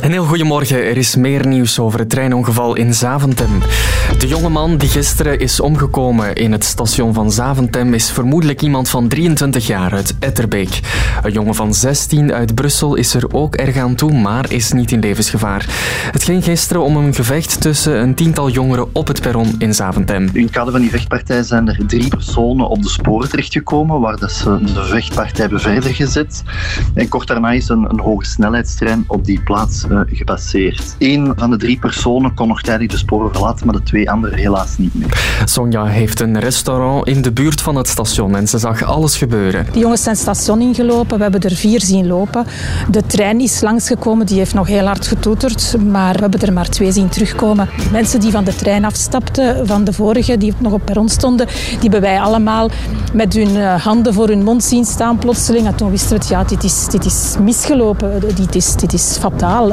Een heel goedemorgen. Er is meer nieuws over het treinongeval in Zaventem. De jonge man die gisteren is omgekomen in het station van Zaventem is vermoedelijk iemand van 23 jaar uit Etterbeek. Een jongen van 16 uit Brussel is er ook erg aan toe, maar is niet in levensgevaar. Het ging gisteren om een gevecht tussen een tiental jongeren op het perron in Zaventem. In het kader van die vechtpartij zijn er drie personen op de sporen terechtgekomen, waar dat ze de vechtpartij hebben verder gezet. En kort daarna is een, een hoge snelheidstrein op die plaats uh, gepasseerd. Eén van de drie personen kon nog tijdig de sporen verlaten, maar de twee anderen helaas niet meer. Sonja heeft een restaurant in de buurt van het station en ze zag alles gebeuren. De jongens zijn het station ingelopen, we hebben er vier zien lopen. De trein is langsgekomen, die heeft nog heel hard getoeterd, maar we hebben er maar twee zien terugkomen. Mensen die van de trein afstapten, van de vorige, die nog op perron stonden, die hebben wij allemaal met hun eh, handen voor hun mond zien staan plotseling. En toen wisten we het, ja, dit is, dit is misgelopen, dit is, dit is fataal.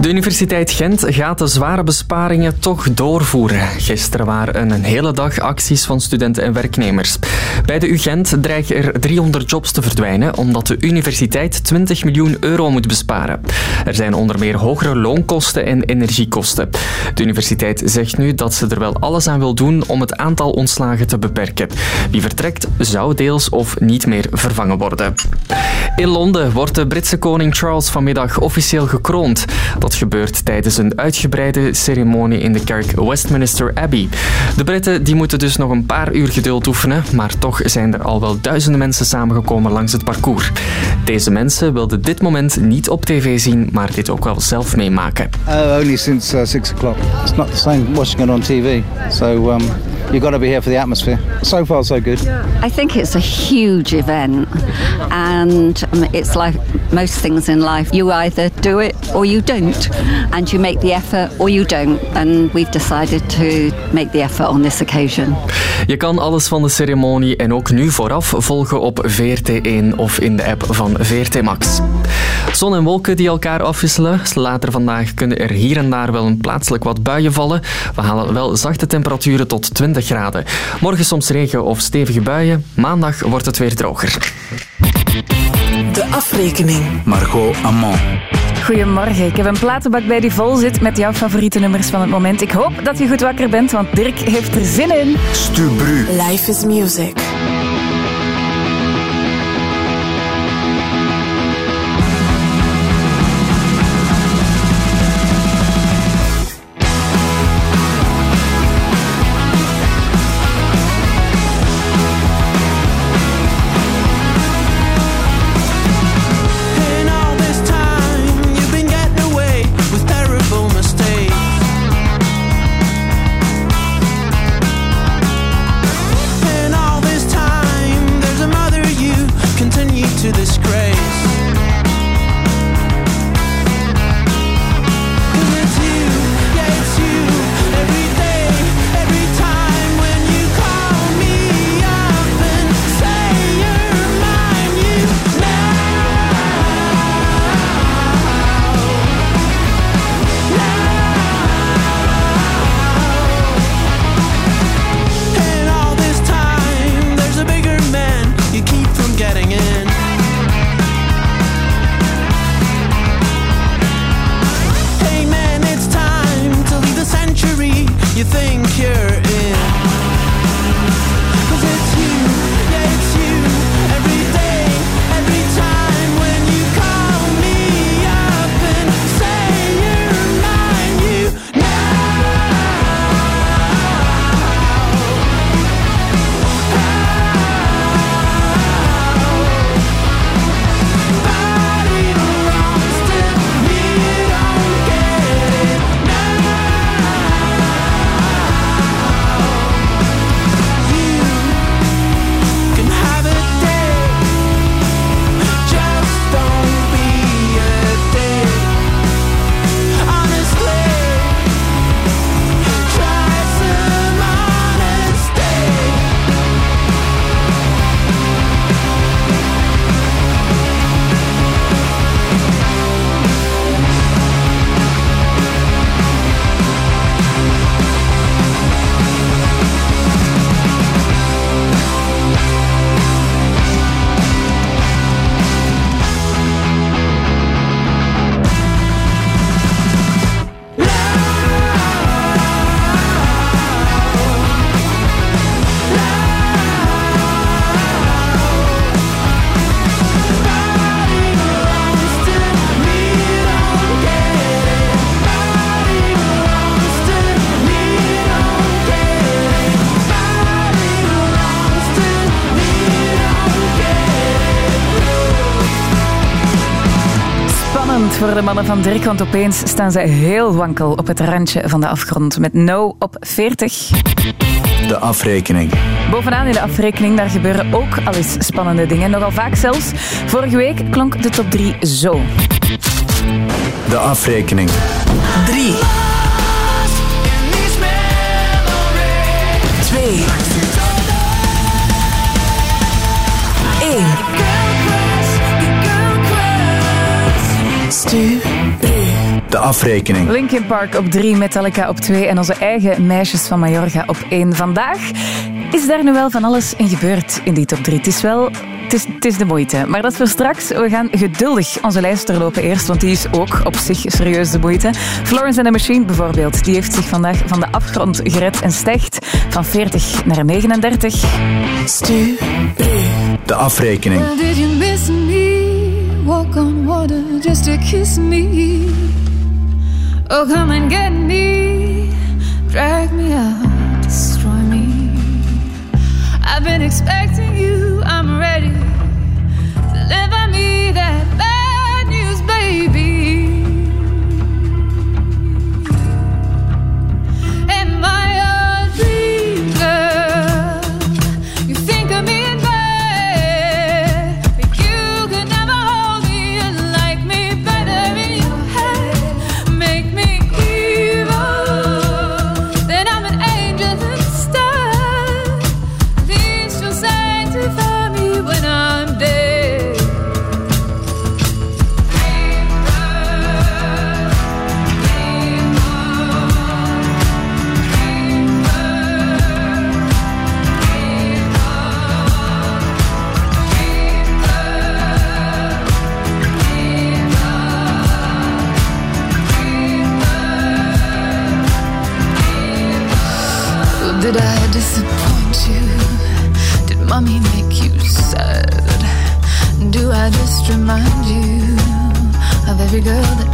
De Universiteit Gent gaat de zware besparingen toch doorvoeren. Gisteren waren een hele dag acties van studenten en werknemers. Bij de UGent dreigen er 300 jobs te verdwijnen omdat de universiteit 20 miljoen euro moet besparen. Er zijn onder meer hogere loonkosten en energiekosten. De universiteit zegt nu dat ze er wel alles aan wil doen om het aantal ontslagen te beperken. Wie vertrekt zou deels of niet meer vervangen worden. In Londen wordt de Britse koning Charles vanmiddag officieel gekroond. Dat gebeurt tijdens een uitgebreide ceremonie in de kerk Westminster Abbey. De Britten die moeten dus nog een paar uur geduld oefenen, maar toch zijn er al wel duizenden mensen samengekomen langs het parcours. Deze mensen wilden dit moment niet op tv zien, maar dit ook wel zelf meemaken. Uh, only since uh, six o'clock. It's not the same watching it on TV. So um, you got to be here for the atmosphere. So far, so good. I think it's a huge event, and um, it's like most things in life. You either do it or you don't, and you make the effort or you don't. And we've decided to make the effort on this occasion. Je kan alles van de ceremonie en ook nu vooraf volgen op VRT1 of in de app van VRT Max. Zon en wolken die elkaar afwisselen. Later vandaag kunnen er hier en daar wel een plaatselijk wat buien vallen. We halen wel zachte temperaturen tot 20 graden. Morgen soms regen of stevige buien. Maandag wordt het weer droger. De afrekening. Margot Amand. Goedemorgen. Ik heb een platenbak bij die vol zit met jouw favoriete nummers van het moment. Ik hoop dat je goed wakker bent, want Dirk heeft er zin in. Stubru. Life is music. Voor de mannen van Dirk, want opeens staan ze heel wankel op het randje van de afgrond met No op 40. De afrekening. Bovenaan in de afrekening, daar gebeuren ook al eens spannende dingen. Nogal vaak zelfs. Vorige week klonk de top 3 zo. De afrekening. 3. 2. De afrekening. Linkin Park op 3, Metallica op 2 en onze eigen meisjes van Mallorca op 1. Vandaag is daar nu wel van alles in gebeurd in die top 3. Het is wel... Het is, het is de moeite. Maar dat voor straks. We gaan geduldig onze lijst doorlopen eerst, want die is ook op zich serieus de moeite. Florence and the Machine bijvoorbeeld, die heeft zich vandaag van de afgrond gered en stijgt van 40 naar 39. Stu. De afrekening. Did you miss me? Walk on water just to kiss me. Oh, come and get me. Drag me out, destroy me. I've been expecting you, I'm ready. Deliver me that remind you of every girl that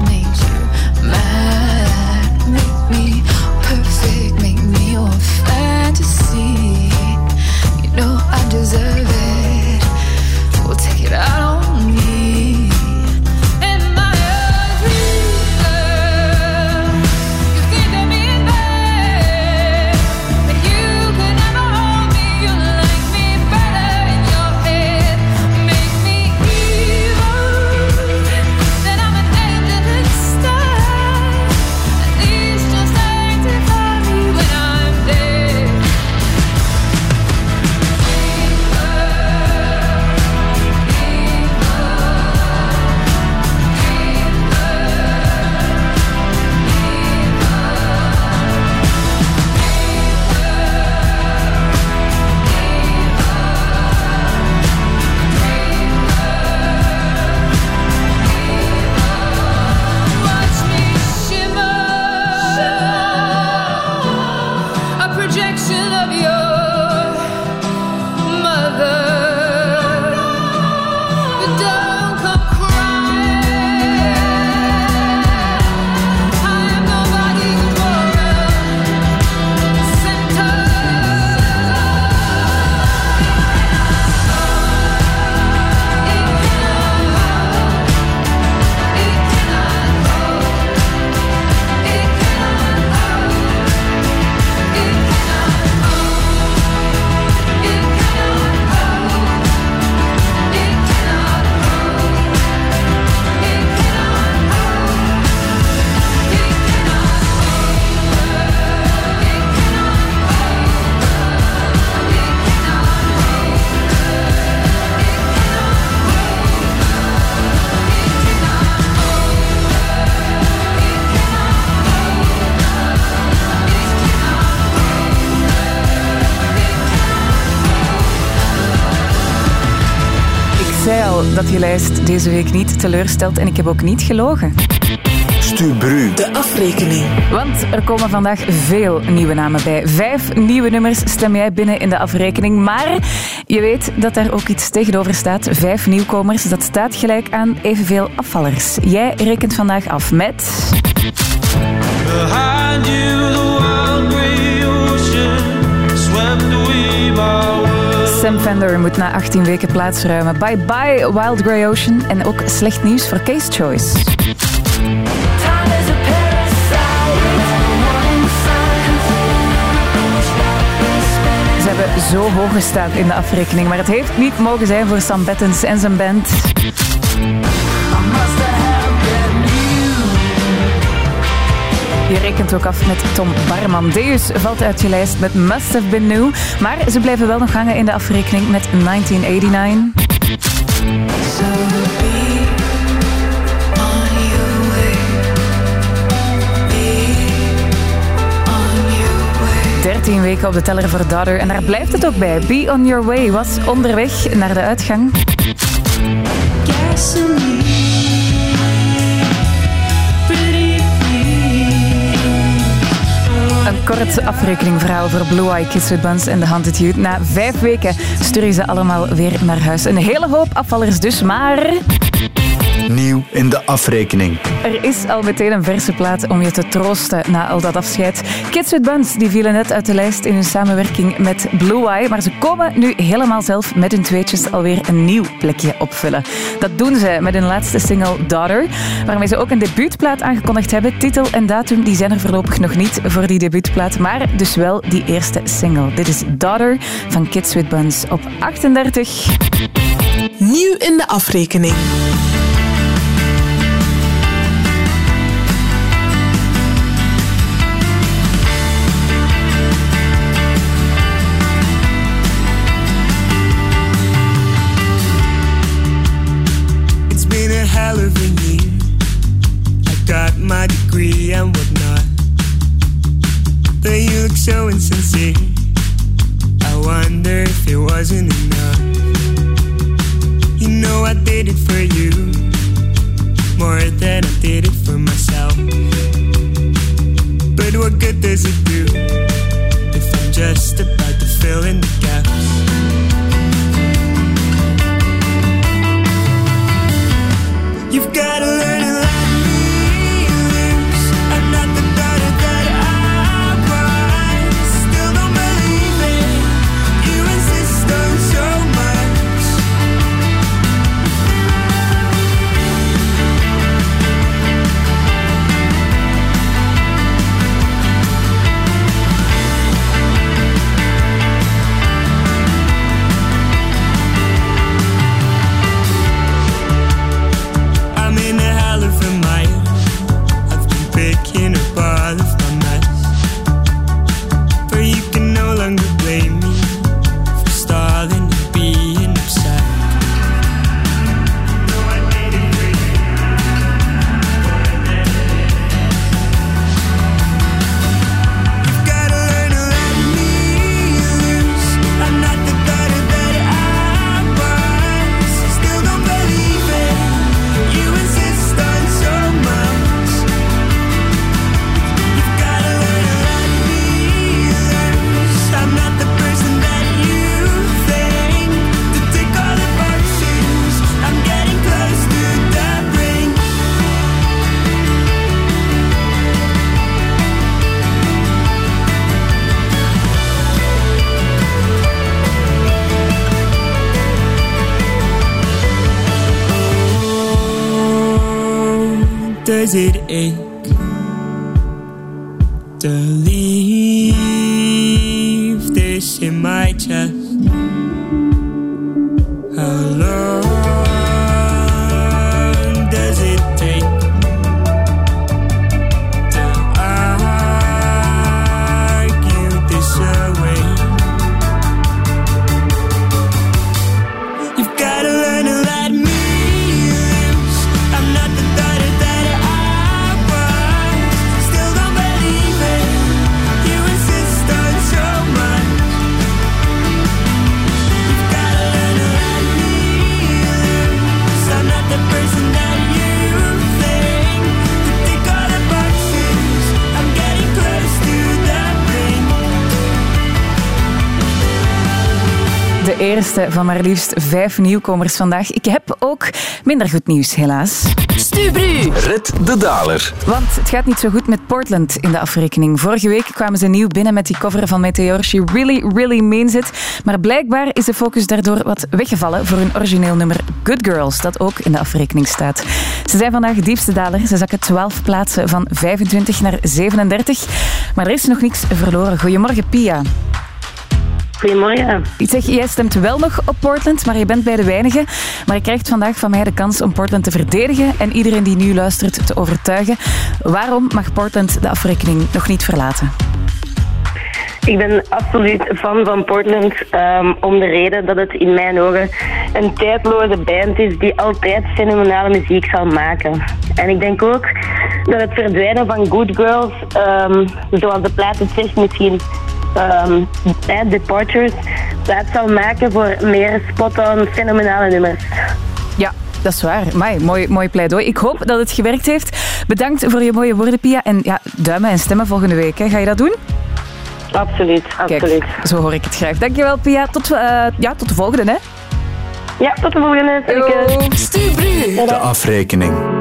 dat je lijst deze week niet teleurstelt en ik heb ook niet gelogen. Stu Bru. De afrekening. Want er komen vandaag veel nieuwe namen bij. Vijf nieuwe nummers stem jij binnen in de afrekening. Maar je weet dat daar ook iets tegenover staat. Vijf nieuwkomers, dat staat gelijk aan evenveel afvallers. Jij rekent vandaag af met... Behind you, the wild grey ocean swept away by. Sam Fender moet na 18 weken plaatsruimen. Bye bye Wild Grey Ocean. En ook slecht nieuws voor Case Choice. Ze hebben zo hoog gestaan in de afrekening, maar het heeft niet mogen zijn voor Sam Bettens en zijn band. Je rekent ook af met Tom Barman. Deus valt uit je lijst met Must Have Been New. Maar ze blijven wel nog hangen in de afrekening met 1989. 13 weken op de teller voor Daughter. En daar blijft het ook bij. Be on your way was onderweg naar de uitgang. Kort afrekeningverhaal voor Blue Eye Kids with Buns en The Haunted Youth. Na vijf weken sturen ze allemaal weer naar huis. Een hele hoop afvallers dus, maar... Nieuw in de afrekening. Er is al meteen een verse plaat om je te troosten na al dat afscheid. Kids with Buns die vielen net uit de lijst in hun samenwerking met Blue Eye, maar ze komen nu helemaal zelf met hun tweetjes alweer een nieuw plekje opvullen. Dat doen ze met hun laatste single Daughter, waarmee ze ook een debuutplaat aangekondigd hebben. Titel en datum die zijn er voorlopig nog niet voor die debuutplaat, maar dus wel die eerste single. Dit is Daughter van Kids with Buns op 38. Nieuw in de afrekening. My degree and whatnot. But you look so insincere. I wonder if it wasn't enough. You know I did it for you more than I did it for myself. But what good does it do if I'm just about to fill in the gaps? You've gotta learn to Van maar liefst vijf nieuwkomers vandaag. Ik heb ook minder goed nieuws, helaas. Stubru. Red de daler. Want het gaat niet zo goed met Portland in de afrekening. Vorige week kwamen ze nieuw binnen met die cover van Meteor. She really, really means it. Maar blijkbaar is de focus daardoor wat weggevallen voor hun origineel nummer Good Girls, dat ook in de afrekening staat. Ze zijn vandaag diepste daler. Ze zakken 12 plaatsen van 25 naar 37. Maar er is nog niks verloren. Goedemorgen, Pia. Goedemorgen. Ik zeg, jij stemt wel nog op Portland, maar je bent bij de weinigen. Maar je krijgt vandaag van mij de kans om Portland te verdedigen en iedereen die nu luistert te overtuigen. Waarom mag Portland de afrekening nog niet verlaten? Ik ben absoluut fan van Portland ehm, om de reden dat het in mijn ogen een tijdloze band is die altijd fenomenale muziek zal maken. En ik denk ook dat het verdwijnen van Good Girls, ehm, zoals de plaat het zegt, misschien ehm, eh, Departures, plaats zal maken voor meer spot-on fenomenale nummers. Ja, dat is waar. Amai, mooi, mooi pleidooi. Ik hoop dat het gewerkt heeft. Bedankt voor je mooie woorden, Pia. En ja, duimen en stemmen volgende week. Hè. Ga je dat doen? Absoluut, absoluut. Kijk, zo hoor ik het graag. Dankjewel, Pia. Tot, eh, ja, tot de volgende, hè. Ja, tot de volgende. Zeker. De afrekening.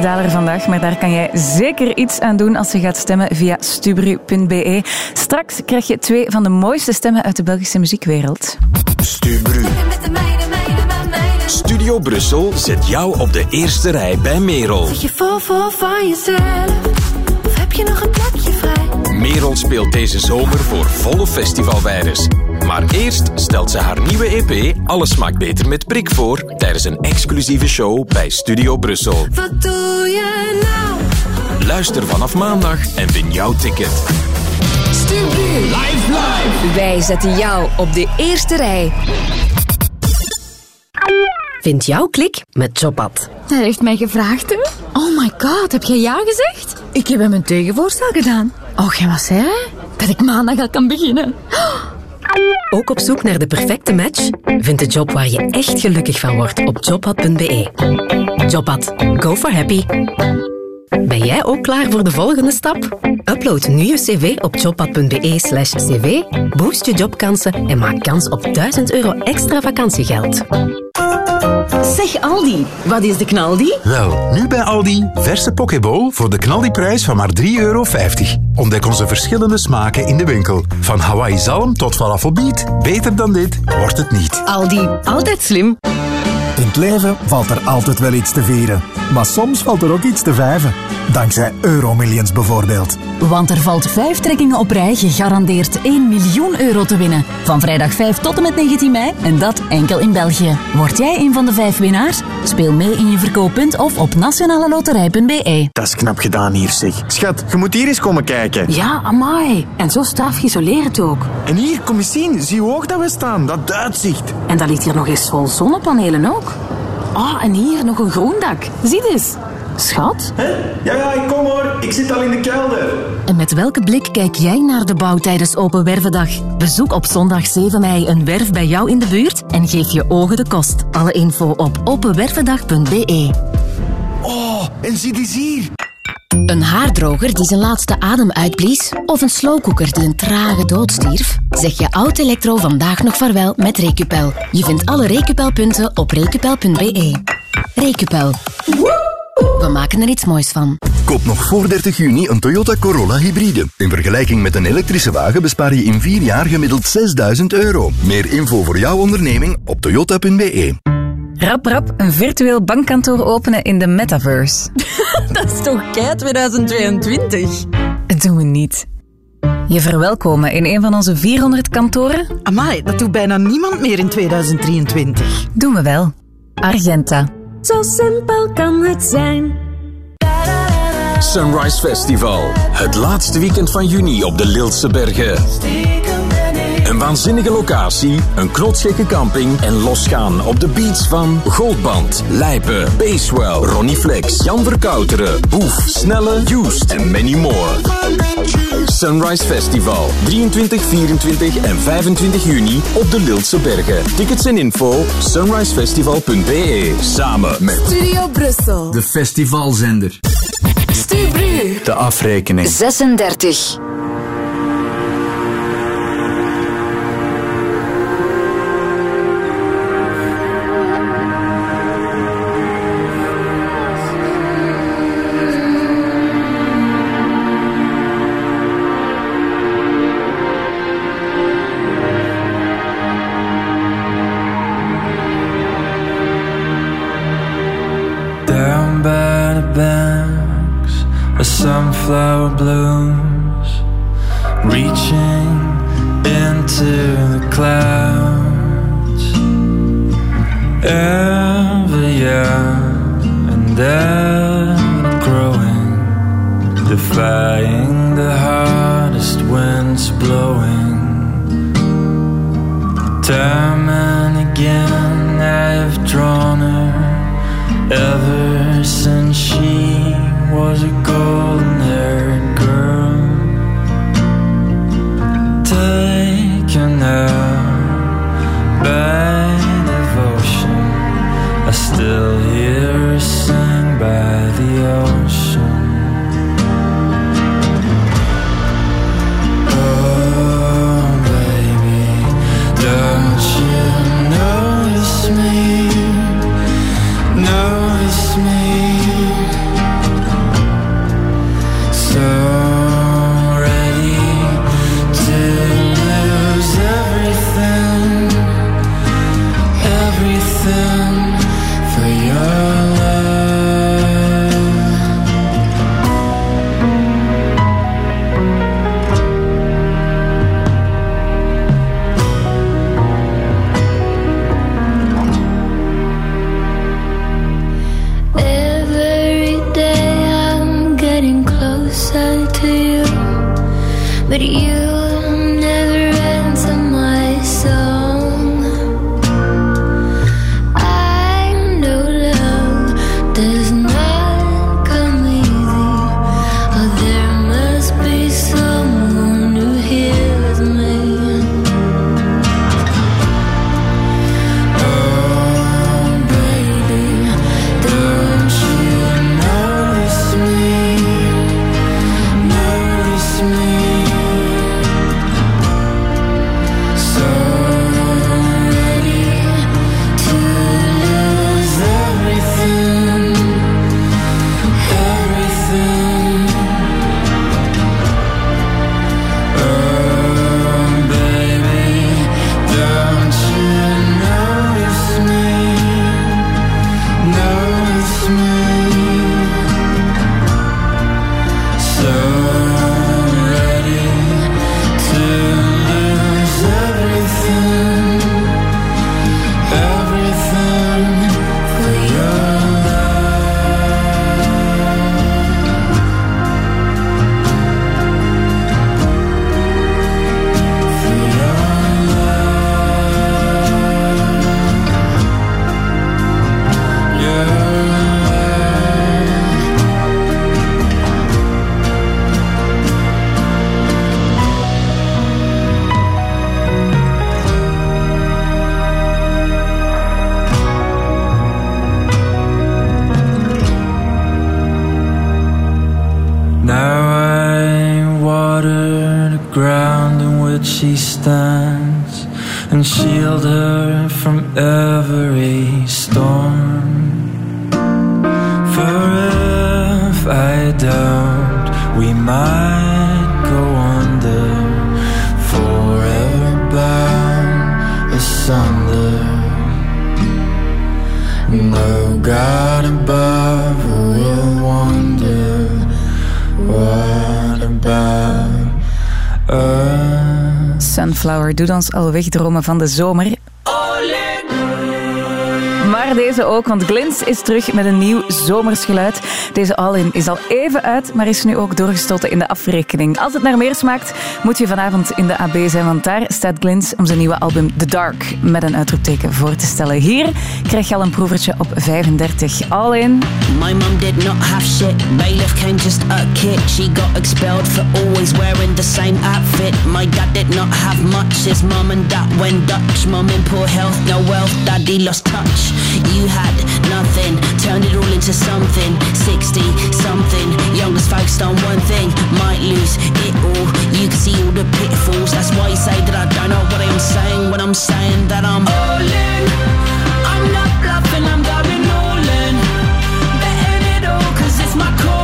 Daler vandaag, maar daar kan jij zeker iets aan doen als je gaat stemmen via stubru.be. Straks krijg je twee van de mooiste stemmen uit de Belgische muziekwereld. Stubru. Studio Brussel zet jou op de eerste rij bij Merel. Zit je vol voor van jezelf? Of heb je nog een plekje vrij? Merel speelt deze zomer voor volle festivalwijres. Maar eerst stelt ze haar nieuwe EP Alles smaakt beter met prik voor tijdens een exclusieve show bij Studio Brussel. Wat doe je nou? Luister vanaf maandag en win jouw ticket. Stubru. Live, live. Wij zetten jou op de eerste rij. Vind jouw klik met Jobat. Hij heeft mij gevraagd, hè? Oh my god, heb jij ja gezegd? Ik heb hem een tegenvoorstel gedaan. Oh, en wat zei hij? Dat ik maandag al kan beginnen. Ook op zoek naar de perfecte match? Vind de job waar je echt gelukkig van wordt op jobpad.be. Jobpad. Go for happy. Ben jij ook klaar voor de volgende stap? Upload nu je cv op jobpad.be slash cv, boost je jobkansen en maak kans op 1000 euro extra vakantiegeld. Zeg Zeg Aldi, wat is de knaldi? Wel, nu bij Aldi, verse pokeball voor de knaldiprijs van maar 3,50 euro. Ontdek onze verschillende smaken in de winkel. Van Hawaii zalm tot falafelbiet. Beter dan dit wordt het niet. Aldi, altijd slim. In het leven valt er altijd wel iets te vieren. Maar soms valt er ook iets te vijven. Dankzij Euromillions bijvoorbeeld. Want er valt vijf trekkingen op rij gegarandeerd 1 miljoen euro te winnen. Van vrijdag 5 tot en met 19 mei en dat enkel in België. Word jij een van de vijf winnaars? Speel mee in je verkooppunt of op nationaleloterij.be. Dat is knap gedaan hier, zeg. Schat, je moet hier eens komen kijken. Ja, amai. En zo straf geïsoleerd ook. En hier, kom eens zien. Zie hoe hoog dat we staan. Dat uitzicht. En dat ligt hier nog eens vol zonnepanelen ook. Ah, en hier nog een groen dak. Zie eens. Schat? Ja, ja, ik kom hoor. Ik zit al in de kelder. En met welke blik kijk jij naar de bouw tijdens Open Wervendag? Bezoek op zondag 7 mei een werf bij jou in de buurt en geef je ogen de kost. Alle info op openwervendag.be. Oh, en zie eens hier. Een haardroger die zijn laatste adem uitblies? Of een slowcooker die een trage dood stierf? Zeg je oud elektro vandaag nog vaarwel met Recupel. Je vindt alle Recupel-punten op recupel.be. Recupel. We maken er iets moois van. Koop nog voor 30 juni een Toyota Corolla hybride. In vergelijking met een elektrische wagen bespaar je in 4 jaar gemiddeld 6000 euro. Meer info voor jouw onderneming op toyota.be. Rap rap een virtueel bankkantoor openen in de metaverse. Dat is toch kei 2022? Dat doen we niet. Je verwelkomen in een van onze 400 kantoren? Amai, dat doet bijna niemand meer in 2023. Doen we wel. Argenta. Zo simpel kan het zijn. Sunrise Festival. Het laatste weekend van juni op de Lilse Bergen. Een waanzinnige locatie, een knotsgekke camping en losgaan op de beats van Goldband, Lijpen, Basewell, Ronnie Flex, Jan Verkouteren, Boef, Snelle, Used en many more. Sunrise Festival, 23, 24 en 25 juni op de Lilse Bergen. Tickets en info sunrisefestival.be. Samen met Studio Brussel. De festivalzender. Stubru. De afrekening. 36. Sunflower doet ons al wegdromen van de zomer. Ook, want Glins is terug met een nieuw zomers geluid. Deze All-In is al even uit, maar is nu ook doorgestoten in de afrekening. Als het naar meer smaakt, moet je vanavond in de AB zijn, want daar staat Glins om zijn nieuwe album The Dark met een uitroepteken voor te stellen. Hier krijg je al een proevertje op 35. All-In. My mum did not have shit. Came just. She got expelled for always wearing the same outfit. My dad not have much. His mum and dad went Dutch. Mum in poor health, no wealth. Daddy lost touch. Had nothing, turned it all into something. 60 something. Youngest focused on one thing. Might lose it all. You can see all the pitfalls. That's why you say that I don't know what I'm saying when I'm saying that I'm all in. I'm not bluffing, I'm going all in. Betting it all, cause it's my calling.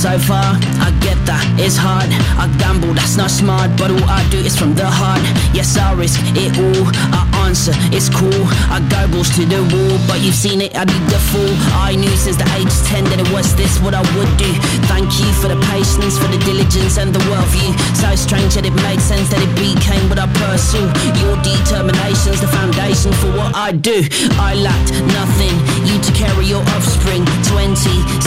So far, I get that, it's hard. I gamble, that's not smart, but all I do is from the heart. Yes, I risk it all, I answer, it's cool. I go balls to the wall, but you've seen it, I be the fool. I knew since the age of 10 that it was this what I would do. Thank you for the patience, for the diligence and the worldview. So strange that it made sense that it became what I pursue. Your determination's the foundation for what I do. I lacked nothing, you to carry your offspring. 20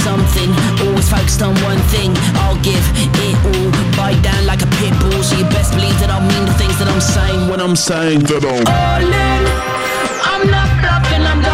something, always focused on one thing. I'll give it all, bite down like a pit bull. So you best believe that I'll mean the things that I'm saying when I'm saying that I'm. I'm not bluffing, I'm going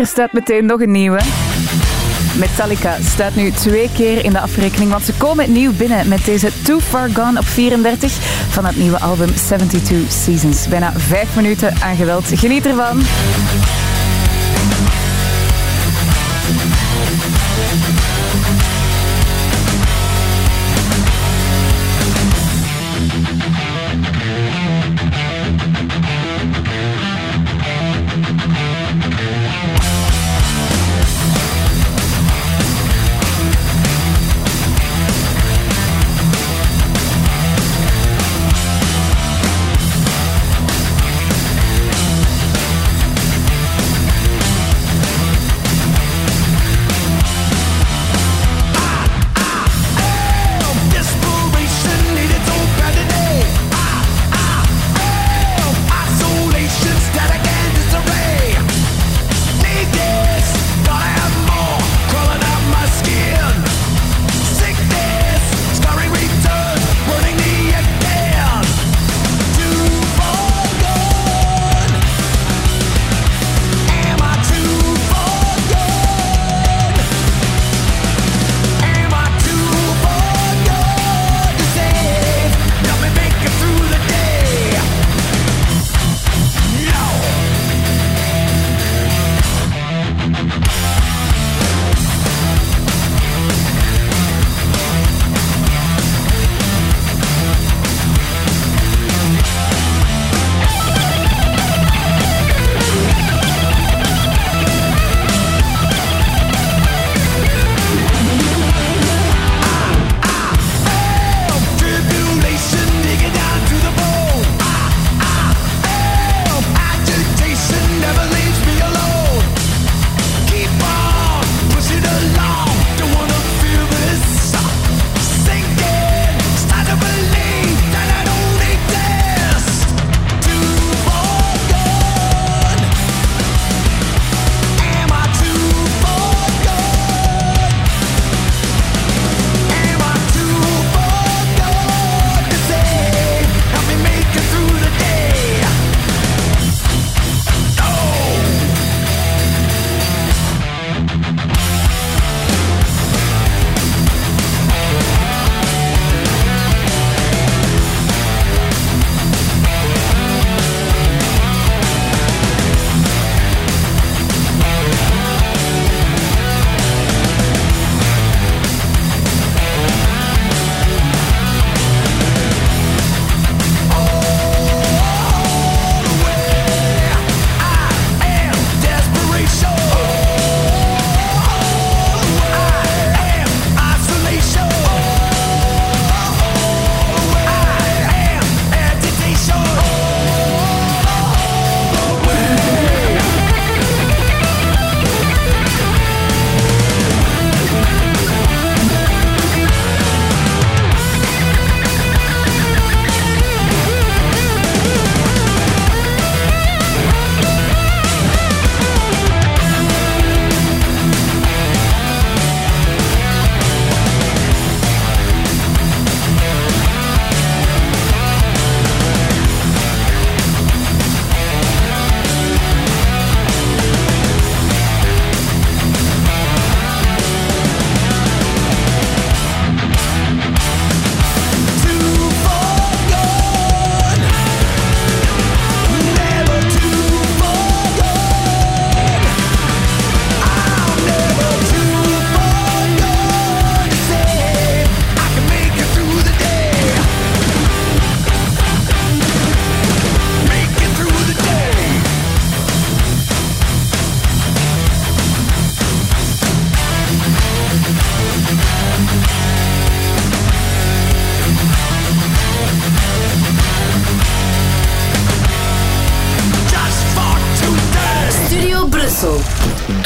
hier staat meteen nog een nieuwe. Metallica staat nu twee keer in de afrekening, want ze komen nieuw binnen met deze Too Far Gone op 34 van het nieuwe album 72 Seasons. Bijna vijf minuten aan geweld. Geniet ervan.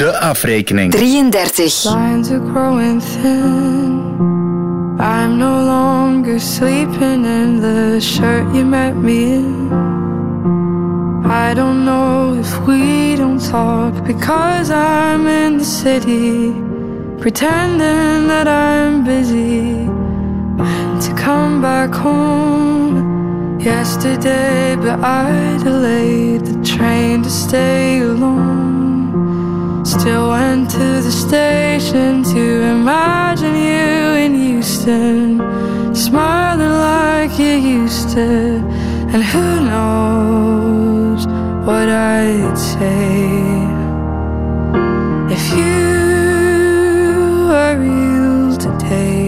De afrekening. 33. Lines are growing thin. I'm no longer sleeping in the shirt you met me in. I don't know if we don't talk because I'm in the city, pretending that I'm busy. To come back home yesterday, but I delayed the train to stay alone. Still went to the station to imagine you in Houston, smiling like you used to. And who knows what I'd say if you were real today.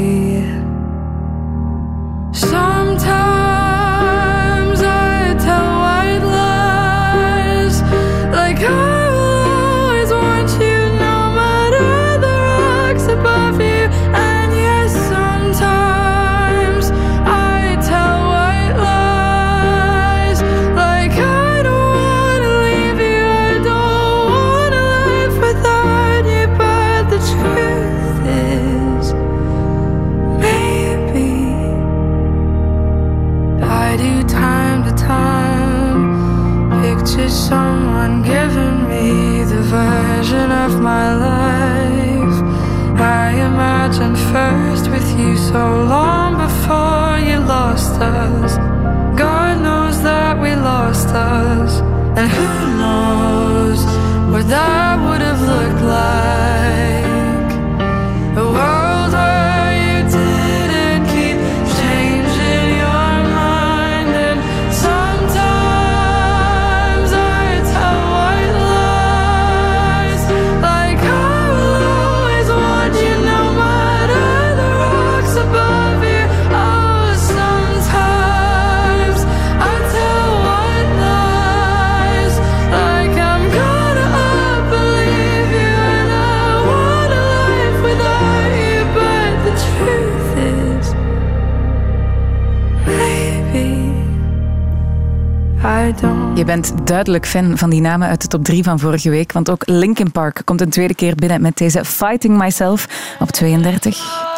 Je bent duidelijk fan van die namen uit de top 3 van vorige week, want ook Linkin Park komt een tweede keer binnen met deze Fighting Myself op 32.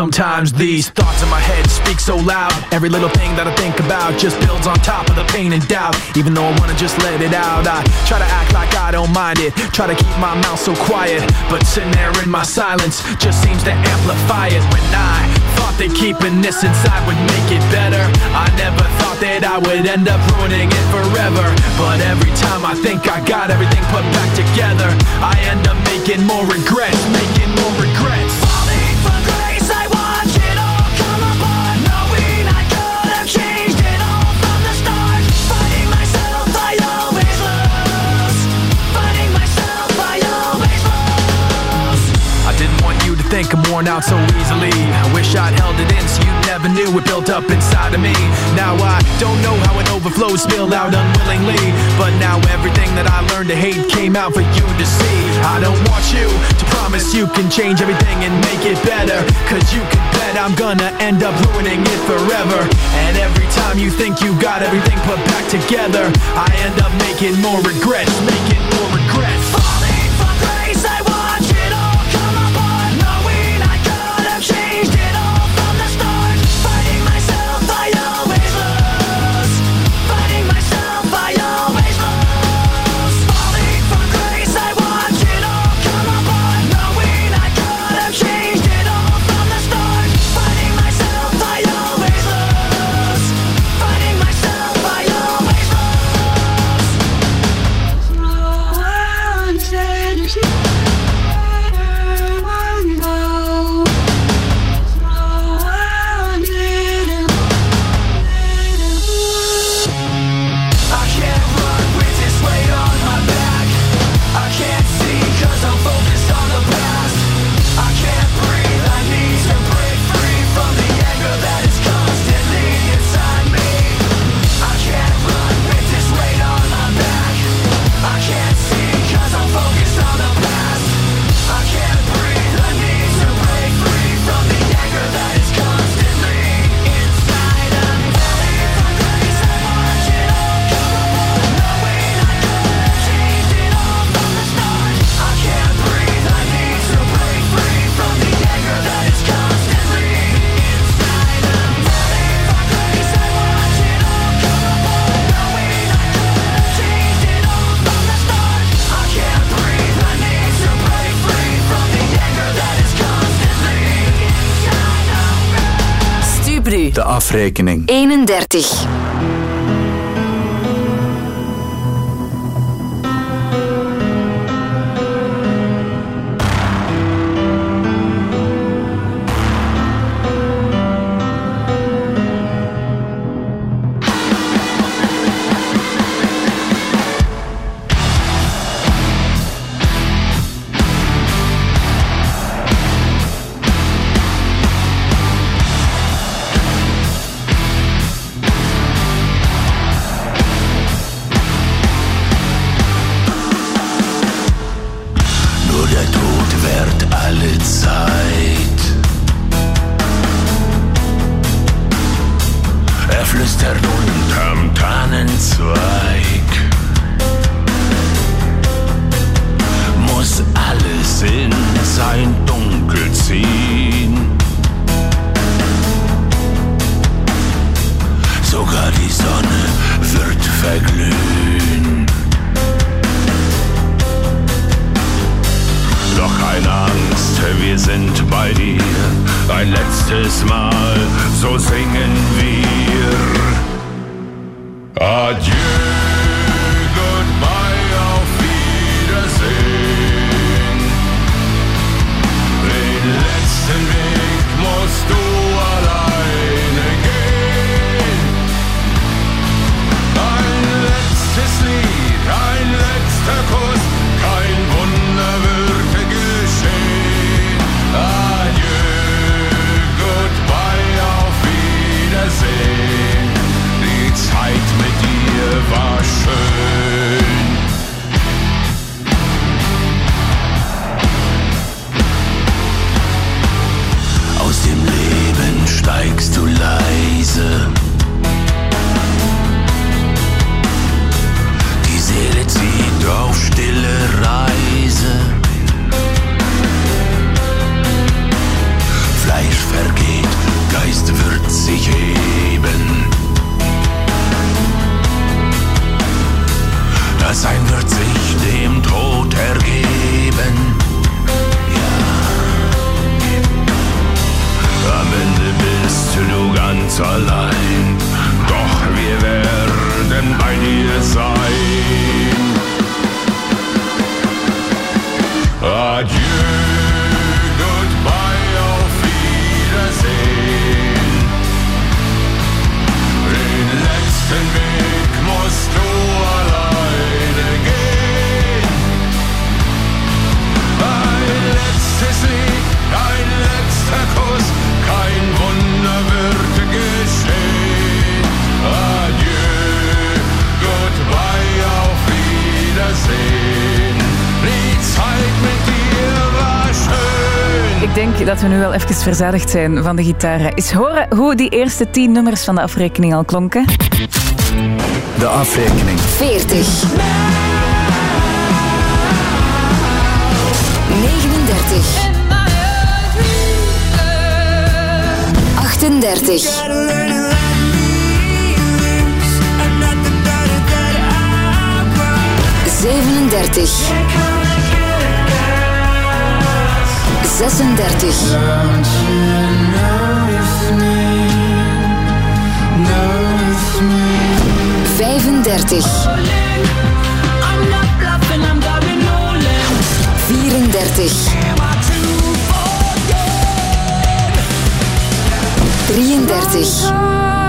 Sometimes these thoughts in my head speak so loud. Every little thing that I think about just builds on top of the pain and doubt. Even though I wanna just let it out, I try to act like I don't mind it. Try to keep my mouth so quiet, but sitting there in my silence just seems to amplify it. When I thought that keeping this inside would make it better, I never thought that I would end up ruining it forever. But every time I think I got everything put back together, I end up making more regrets, making more regrets. Think I'm worn out so easily. I wish I'd held it in so you never knew it built up inside of me. Now I don't know how it overflowed, spilled out unwillingly. But now everything that I learned to hate came out for you to see. I don't want you to promise you can change everything and make it better. Cause you can bet I'm gonna end up ruining it forever. And every time you think you got everything put back together, I end up making more regrets, making more regrets. Afrekening. 31. Nu wel even verzadigd zijn van de gitaren. Eens horen hoe die eerste tien nummers van de afrekening al klonken. De afrekening. 40. 39. 38. 37. 35. 34. 33.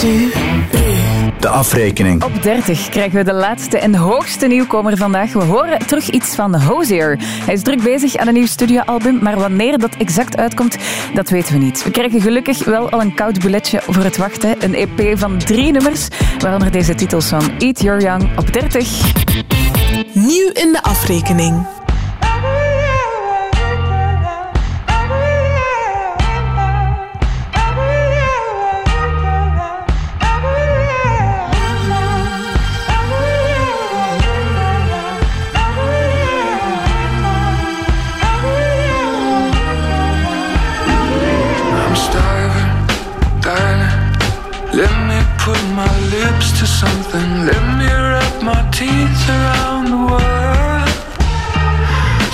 De afrekening. Op 30 krijgen we de laatste en hoogste nieuwkomer vandaag. We horen terug iets van Hozier. Hij is druk bezig aan een nieuw studioalbum, maar wanneer dat exact uitkomt, dat weten we niet. We krijgen gelukkig wel al een koud bouletje voor het wachten. Een EP van drie nummers, waaronder deze titelsong Eat Your Young op 30. Nieuw in de afrekening. seats around the world.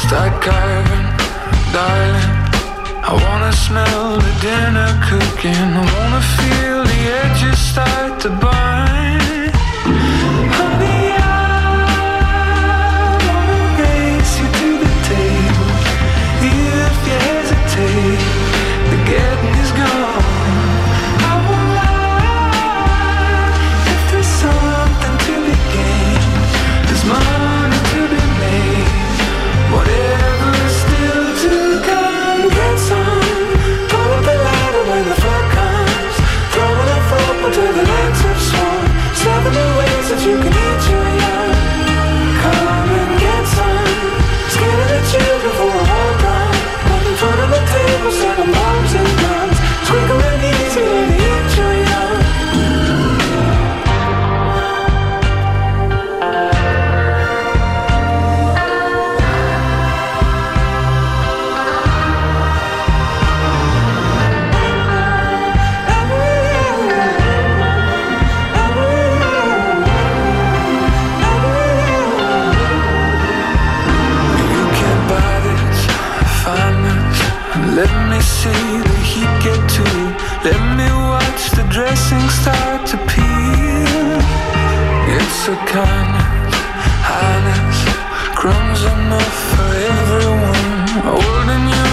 Start carving, darling. I wanna smell the dinner cooking. I wanna feel the edges start to burn. Let me watch the dressing start to peel. It's a kind highness, crumbs enough for everyone. Holding you.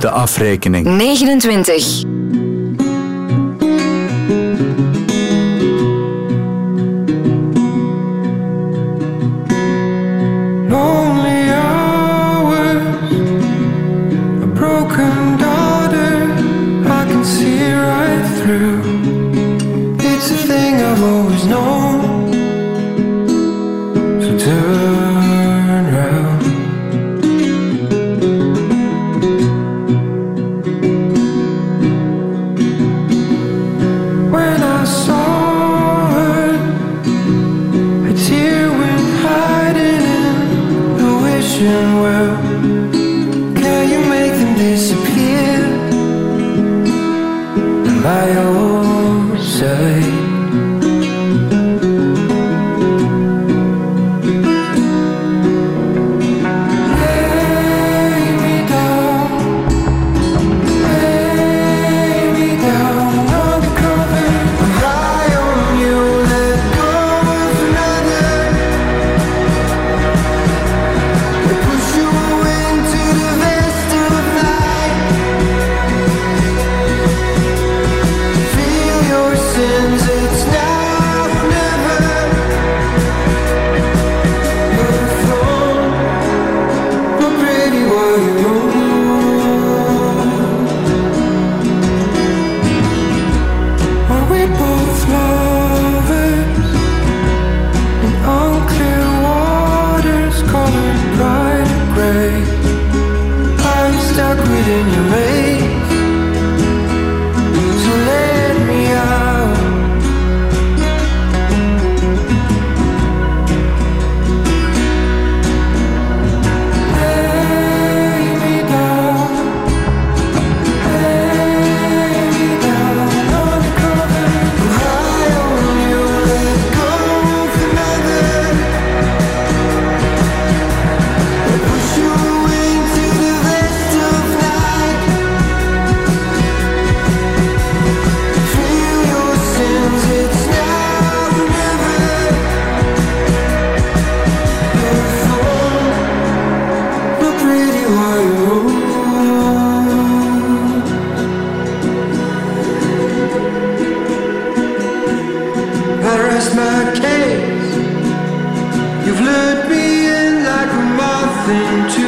De afrekening. 29. being like a moth into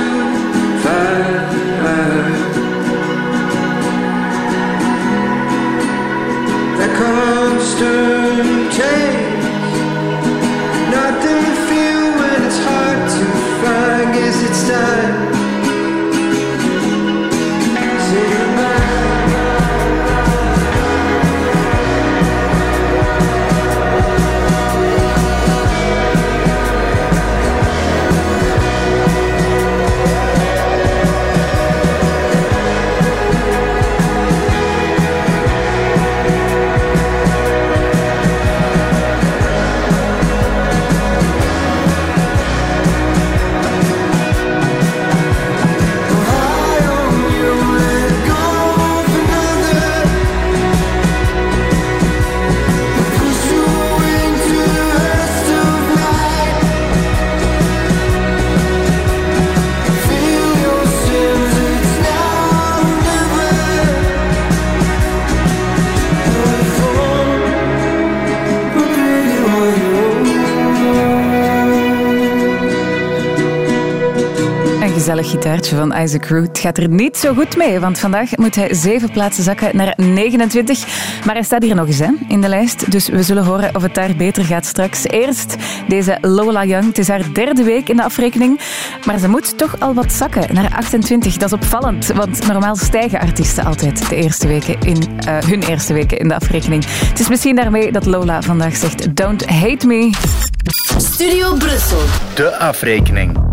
gitaartje van Isaac Root gaat er niet zo goed mee, want vandaag moet hij zeven plaatsen zakken naar 29. Maar hij staat hier nog eens hè, in de lijst, dus we zullen horen of het daar beter gaat straks. Eerst deze Lola Young. Het is haar derde week in de afrekening, maar ze moet toch al wat zakken naar 28. Dat is opvallend, want normaal stijgen artiesten altijd de eerste weken in, eh, hun eerste weken in de afrekening. Het is misschien daarmee dat Lola vandaag zegt: Don't hate me. Studio Brussel. De afrekening.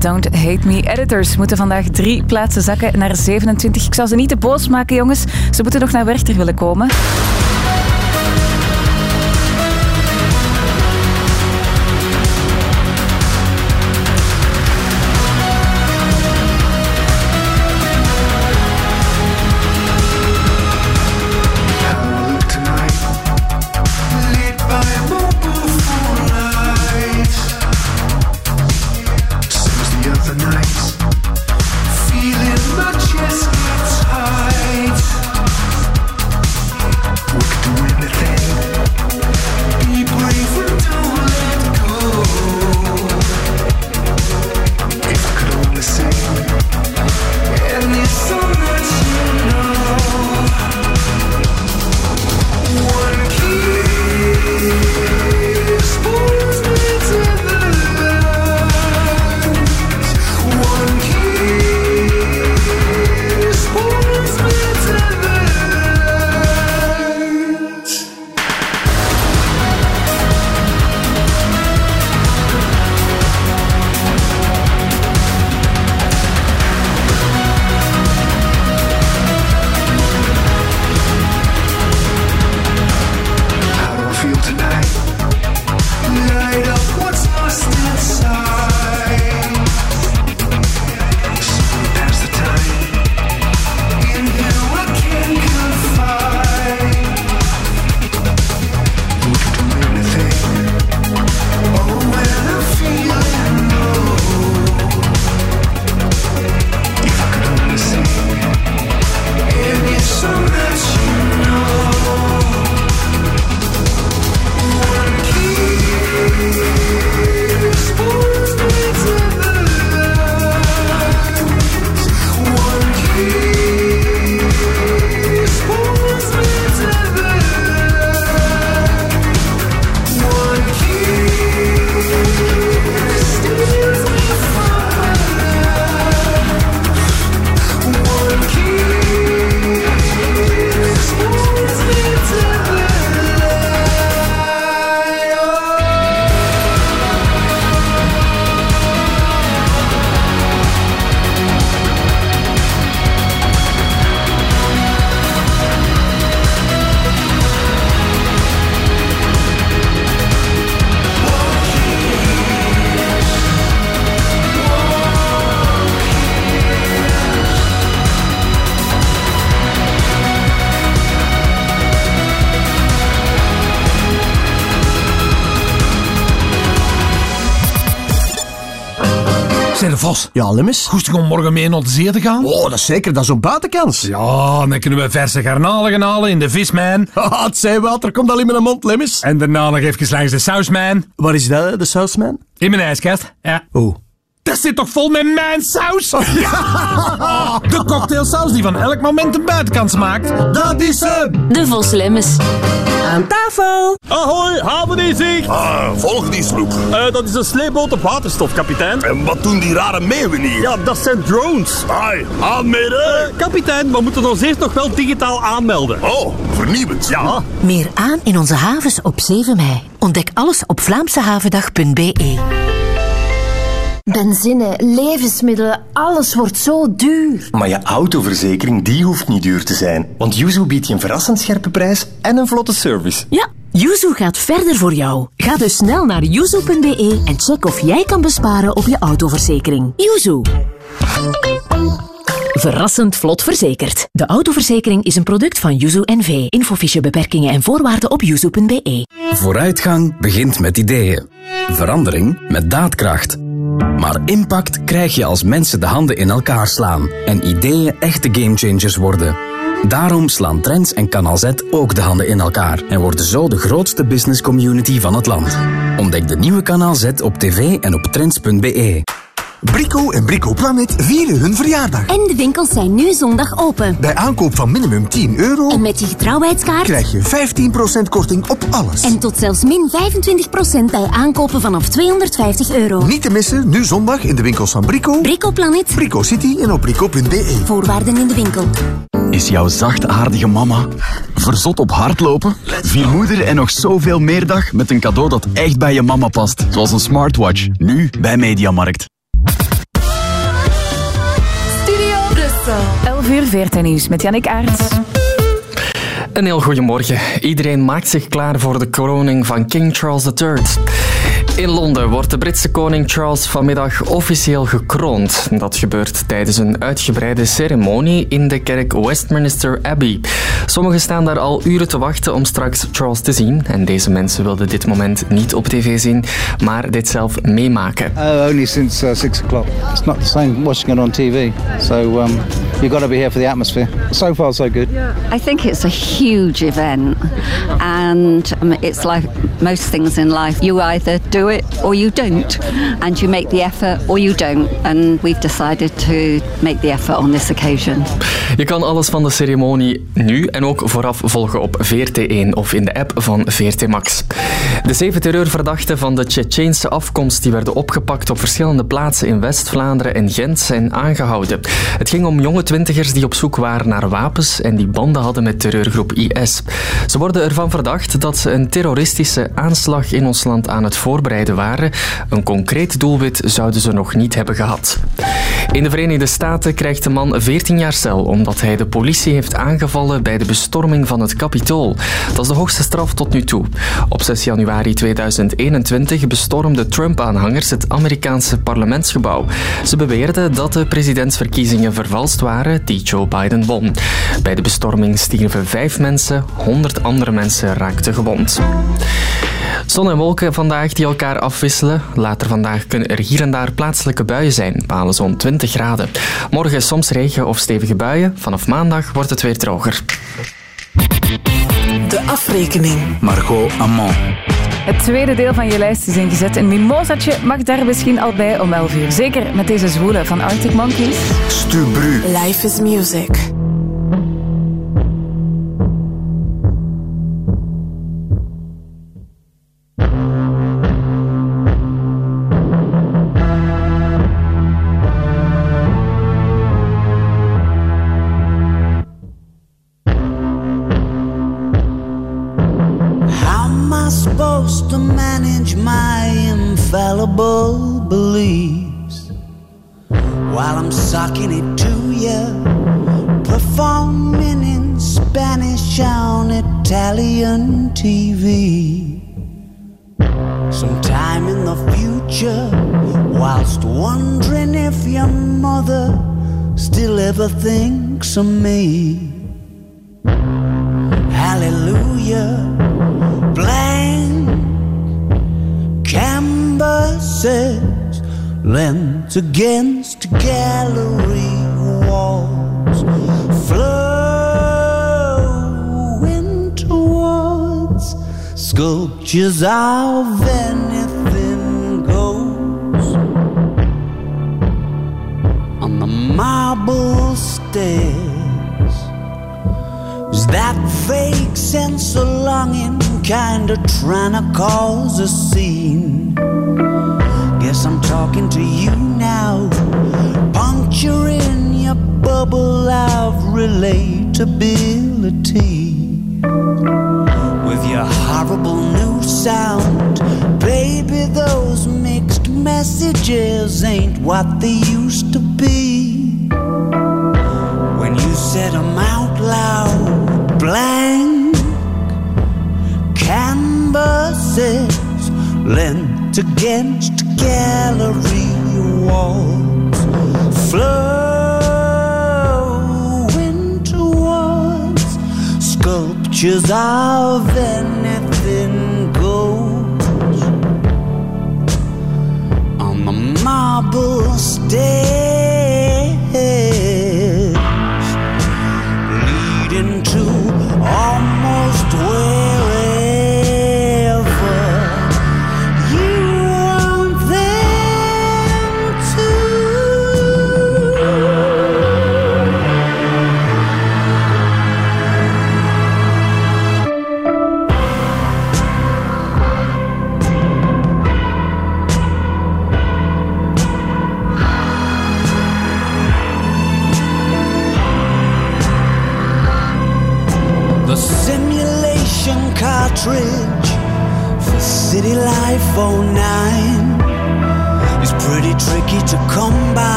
Don't Hate Me. Editors moeten vandaag drie plaatsen zakken naar 27. Ik zou ze niet te boos maken, jongens. Ze moeten nog naar Werchter willen komen. Ja, Lemmes? Goesting om morgen mee naar de zee te gaan? Oh, dat is zeker. Dat is op buitenkans. Ja, dan kunnen we verse garnalen gaan halen in de visman. Ah, het zeewater komt al in mijn mond, Lemmes. En daarna nog even langs de sausman. Waar is dat, de sausman? In mijn ijskast. Ja. Oh. Dat zit toch vol met mijn saus? De cocktailsaus die van elk moment een buitenkans maakt. Dat is hem! De Vos Lemmes. Aan tafel! Ahoy, havendienst! Ah, volg die sloep. Eh, dat is een sleepboot op waterstof, kapitein. En wat doen die rare meeuwen hier? Ja, dat zijn drones. Ai, aanmelden! Eh, kapitein, we moeten ons eerst nog wel digitaal aanmelden. Oh, vernieuwend. Ja. Meer aan in onze havens op 7 mei. Ontdek alles op vlaamsehavendag.be. Benzine, levensmiddelen, alles wordt zo duur. Maar je autoverzekering, die hoeft niet duur te zijn. Want Yuzu biedt je een verrassend scherpe prijs en een vlotte service. Ja, Yuzu gaat verder voor jou. Ga dus snel naar yuzu.be en check of jij kan besparen op je autoverzekering. Yuzu. Verrassend vlot verzekerd. De autoverzekering is een product van Yuzu NV. Infofiche beperkingen en voorwaarden op yuzu.be. Vooruitgang begint met ideeën. Verandering met daadkracht. Maar impact krijg je als mensen de handen in elkaar slaan en ideeën echte gamechangers worden. Daarom slaan Trends en Canal Z ook de handen in elkaar en worden zo de grootste business community van het land. Ontdek de nieuwe Canal Z op tv en op trends.be. Brico en Brico Planet vieren hun verjaardag. En de winkels zijn nu zondag open. Bij aankoop van minimum 10 euro En met je getrouwheidskaart krijg je 15% korting op alles. En tot zelfs min 25% bij aankopen vanaf 250 euro. Niet te missen, nu zondag in de winkels van Brico, Brico Planet. Brico City en op brico.be. Voorwaarden in de winkel. Is jouw zachtaardige mama verzot op hardlopen? Vier moeder en nog zoveel meer dag met een cadeau dat echt bij je mama past. Zoals een smartwatch. Nu bij Mediamarkt. 11 uur 14 nieuws met Jannik Aerts. Een heel goedemorgen. Iedereen maakt zich klaar voor de kroning van King Charles III. In Londen wordt de Britse koning Charles vanmiddag officieel gekroond. Dat gebeurt tijdens een uitgebreide ceremonie in de kerk Westminster Abbey. Sommigen staan daar al uren te wachten om straks Charles te zien. En deze mensen wilden dit moment niet op tv zien, maar dit zelf meemaken. Uh, only since uh, six o'clock. It's not the same watching it on TV. So um, you've got to be here for the atmosphere. So far, so good. I think it's a huge event, and um, it's like most things in life. You either do it or you don't, and you make the effort or you don't. And we've decided to make the effort on this occasion. Je kan alles van de ceremonie nu en ook vooraf volgen op VRT1 of in de app van VRT Max. De zeven terreurverdachten van de Tsjetsjeense afkomst die werden opgepakt op verschillende plaatsen in West-Vlaanderen en Gent zijn aangehouden. Het ging om jonge twintigers die op zoek waren naar wapens en die banden hadden met terreurgroep IS. Ze worden ervan verdacht dat ze een terroristische aanslag in ons land aan het voorbereiden waren. Een concreet doelwit zouden ze nog niet hebben gehad. In de Verenigde Staten krijgt de man 14 jaar cel omdat hij de politie heeft aangevallen bij de bestorming van het Capitool. Dat is de hoogste straf tot nu toe. Op 6 januari 2021 bestormden Trump-aanhangers het Amerikaanse parlementsgebouw. Ze beweerden dat de presidentsverkiezingen vervalst waren die Joe Biden won. Bij de bestorming stierven vijf mensen, 100 andere mensen raakten gewond. Zon en wolken vandaag die elkaar afwisselen. Later vandaag kunnen er hier en daar plaatselijke buien zijn, halen zo'n 20 graden. Morgen soms regen of stevige buien. Vanaf maandag wordt het weer droger. De afrekening. Margot Amand. Het tweede deel van je lijst is ingezet. Een mimosatje mag daar misschien al bij om 11 uur. Zeker met deze zwoele van Arctic Monkeys. Stubru. Life is music.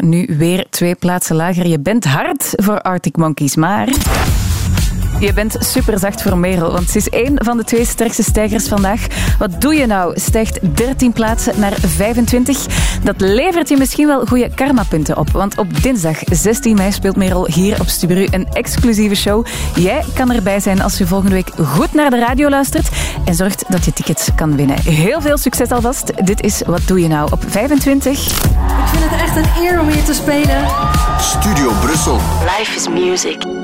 nu weer twee plaatsen lager. Je bent hard voor Arctic Monkeys, maar... Je bent superzacht voor Merel, want ze is één van de twee sterkste stijgers vandaag. Wat doe je nou? Stijgt 13 plaatsen naar 25. Dat levert je misschien wel goede karmapunten op. Want op dinsdag 16 mei speelt Merel hier op Stubru een exclusieve show. Jij kan erbij zijn als je volgende week goed naar de radio luistert en zorgt dat je tickets kan winnen. Heel veel succes alvast. Dit is Wat doe je nou op 25 vind het echt een eer om hier te spelen. Studio Brussel. Life is music.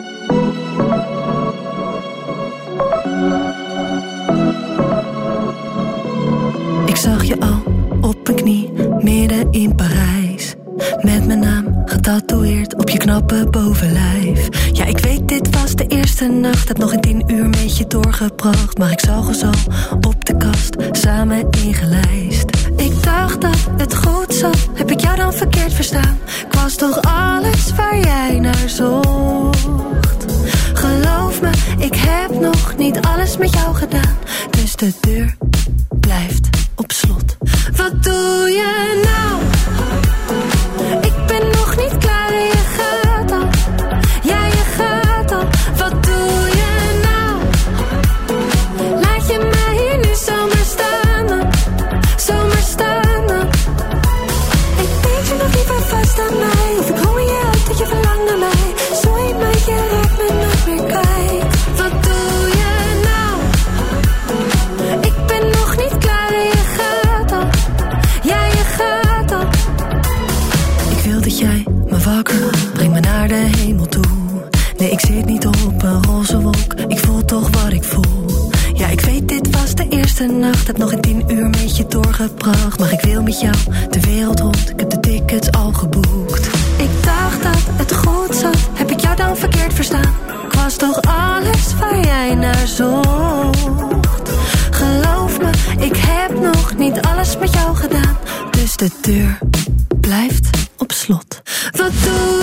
gebracht, maar ik wil met jou de wereld rond. Ik heb de tickets al geboekt. Ik dacht dat het goed zat, heb ik jou dan verkeerd verstaan? Ik was toch alles waar jij naar zocht? Geloof me, ik heb nog niet alles met jou gedaan. Dus de deur blijft op slot. Wat doe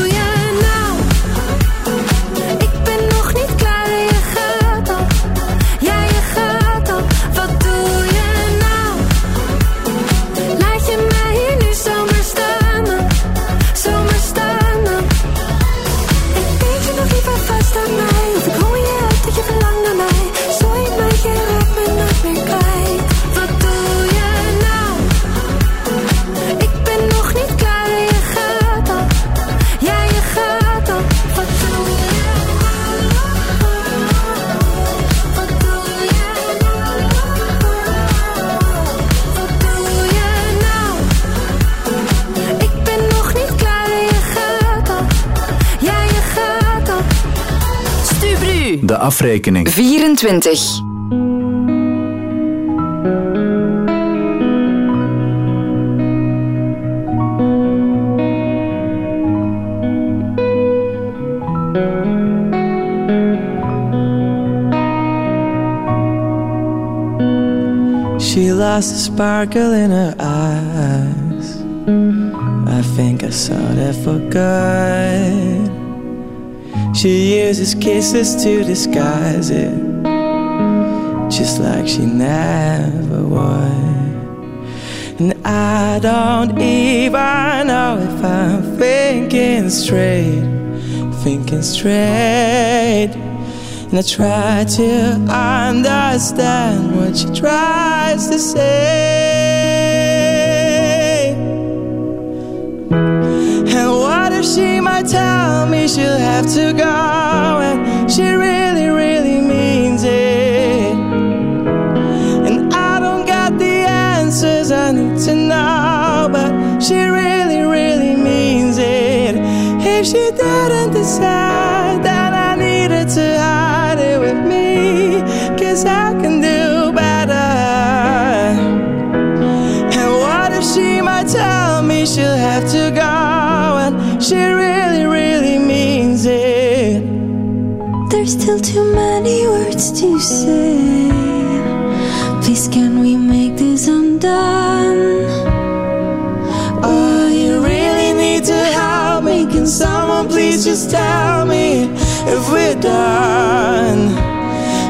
afrekening. 24. She lost the sparkle in her eyes. I think I saw that for good. She uses kisses to disguise it, just like she never would. And I don't even know if I'm thinking straight, thinking straight. And I try to understand what she tries to say. tell me she'll have to go, and she really, really means it. And I don't got the answers I need to know, but she really, really means it. If she didn't decide. if we're done.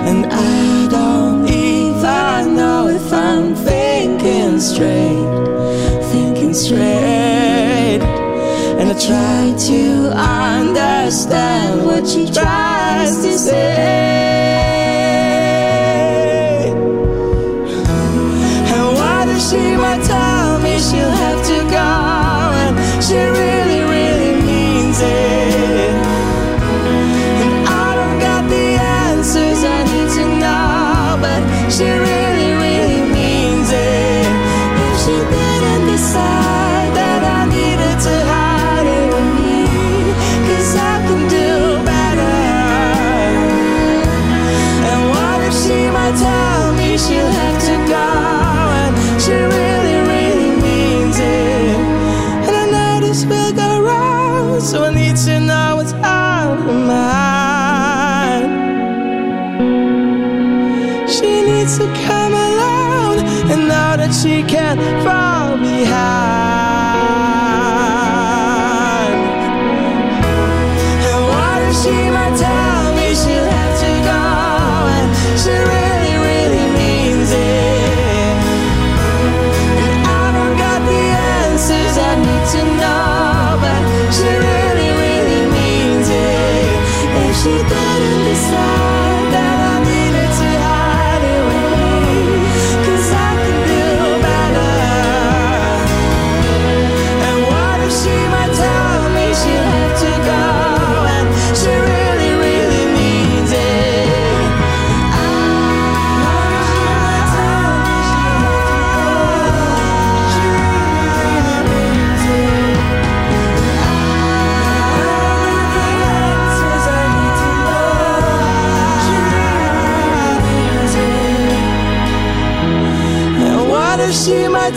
And I don't even know if I'm thinking straight, thinking straight. And I try to understand what she tries to say.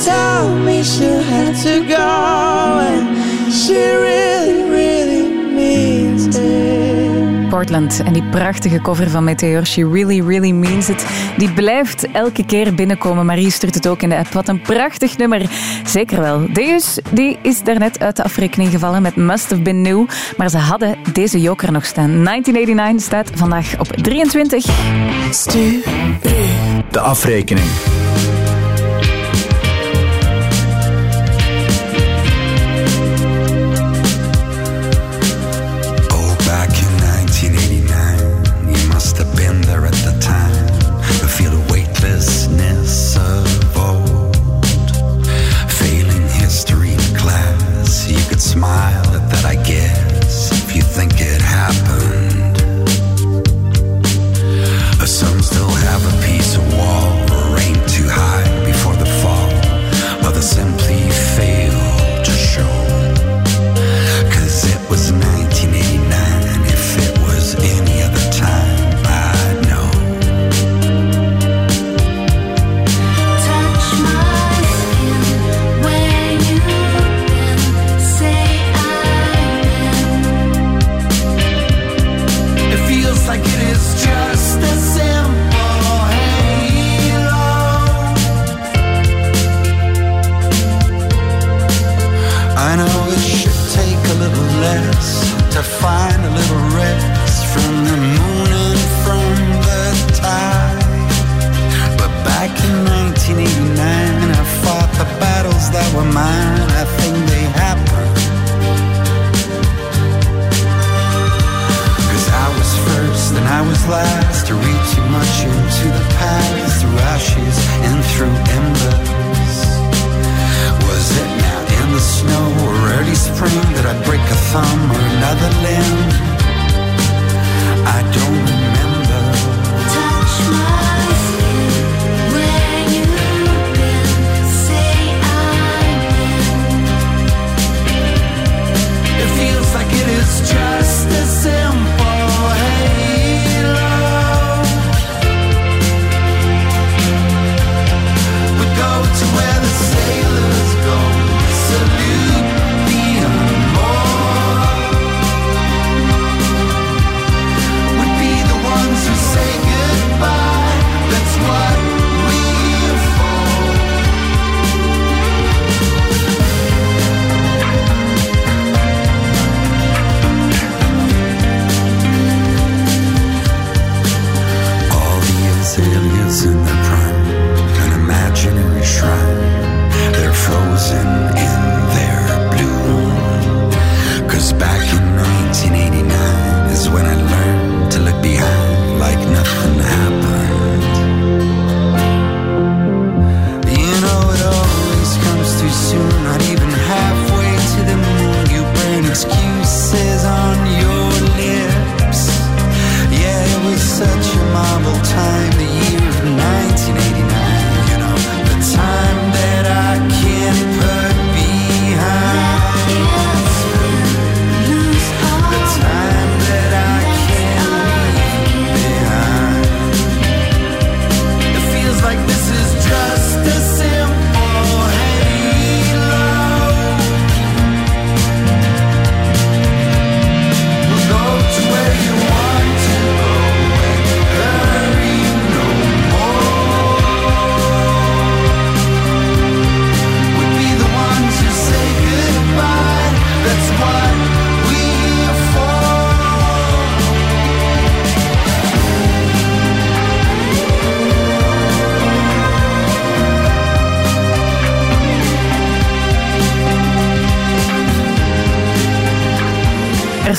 She tell me she'll have to go And she really, really means it Portland. En die prachtige cover van Meteor, She Really, Really Means It, die blijft elke keer binnenkomen. Marie stuurt het ook in de app. Wat een prachtig nummer. Zeker wel. Deus die is daarnet uit de afrekening gevallen met Must Have Been New. Maar ze hadden deze joker nog staan. 1989 staat vandaag op 23. Stu. De afrekening.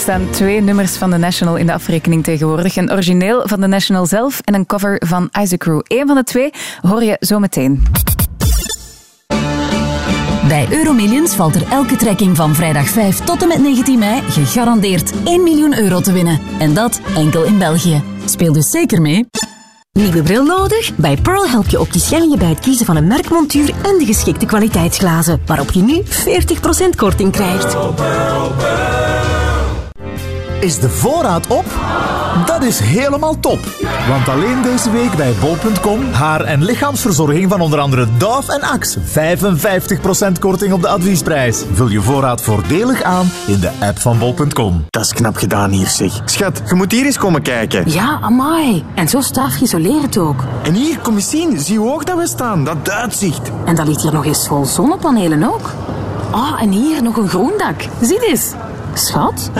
Staan twee nummers van The National in de afrekening tegenwoordig. Een origineel van The National zelf en een cover van Isaac Crew. Eén van de twee hoor je zo meteen. Bij Euromillions valt er elke trekking van vrijdag 5 tot en met 19 mei gegarandeerd 1 miljoen euro te winnen. En dat enkel in België. Speel dus zeker mee. Nieuwe bril nodig? Bij Pearl help je opticien je bij het kiezen van een merkmontuur en de geschikte kwaliteitsglazen, waarop je nu 40% korting krijgt. Is de voorraad op? Dat is helemaal top. Want alleen deze week bij bol.com haar- en lichaamsverzorging van onder andere Dove en Axe. 55% korting op de adviesprijs. Vul je voorraad voordelig aan in de app van bol.com. Dat is knap gedaan hier, zeg. Schat, je moet hier eens komen kijken. Ja, amai. En zo staf geïsoleerd ook. En hier, kom eens zien. Zie hoe hoog dat we staan. Dat uitzicht. En dat ligt hier nog eens vol zonnepanelen ook. Ah, en hier nog een groen dak. Zie eens. Schat?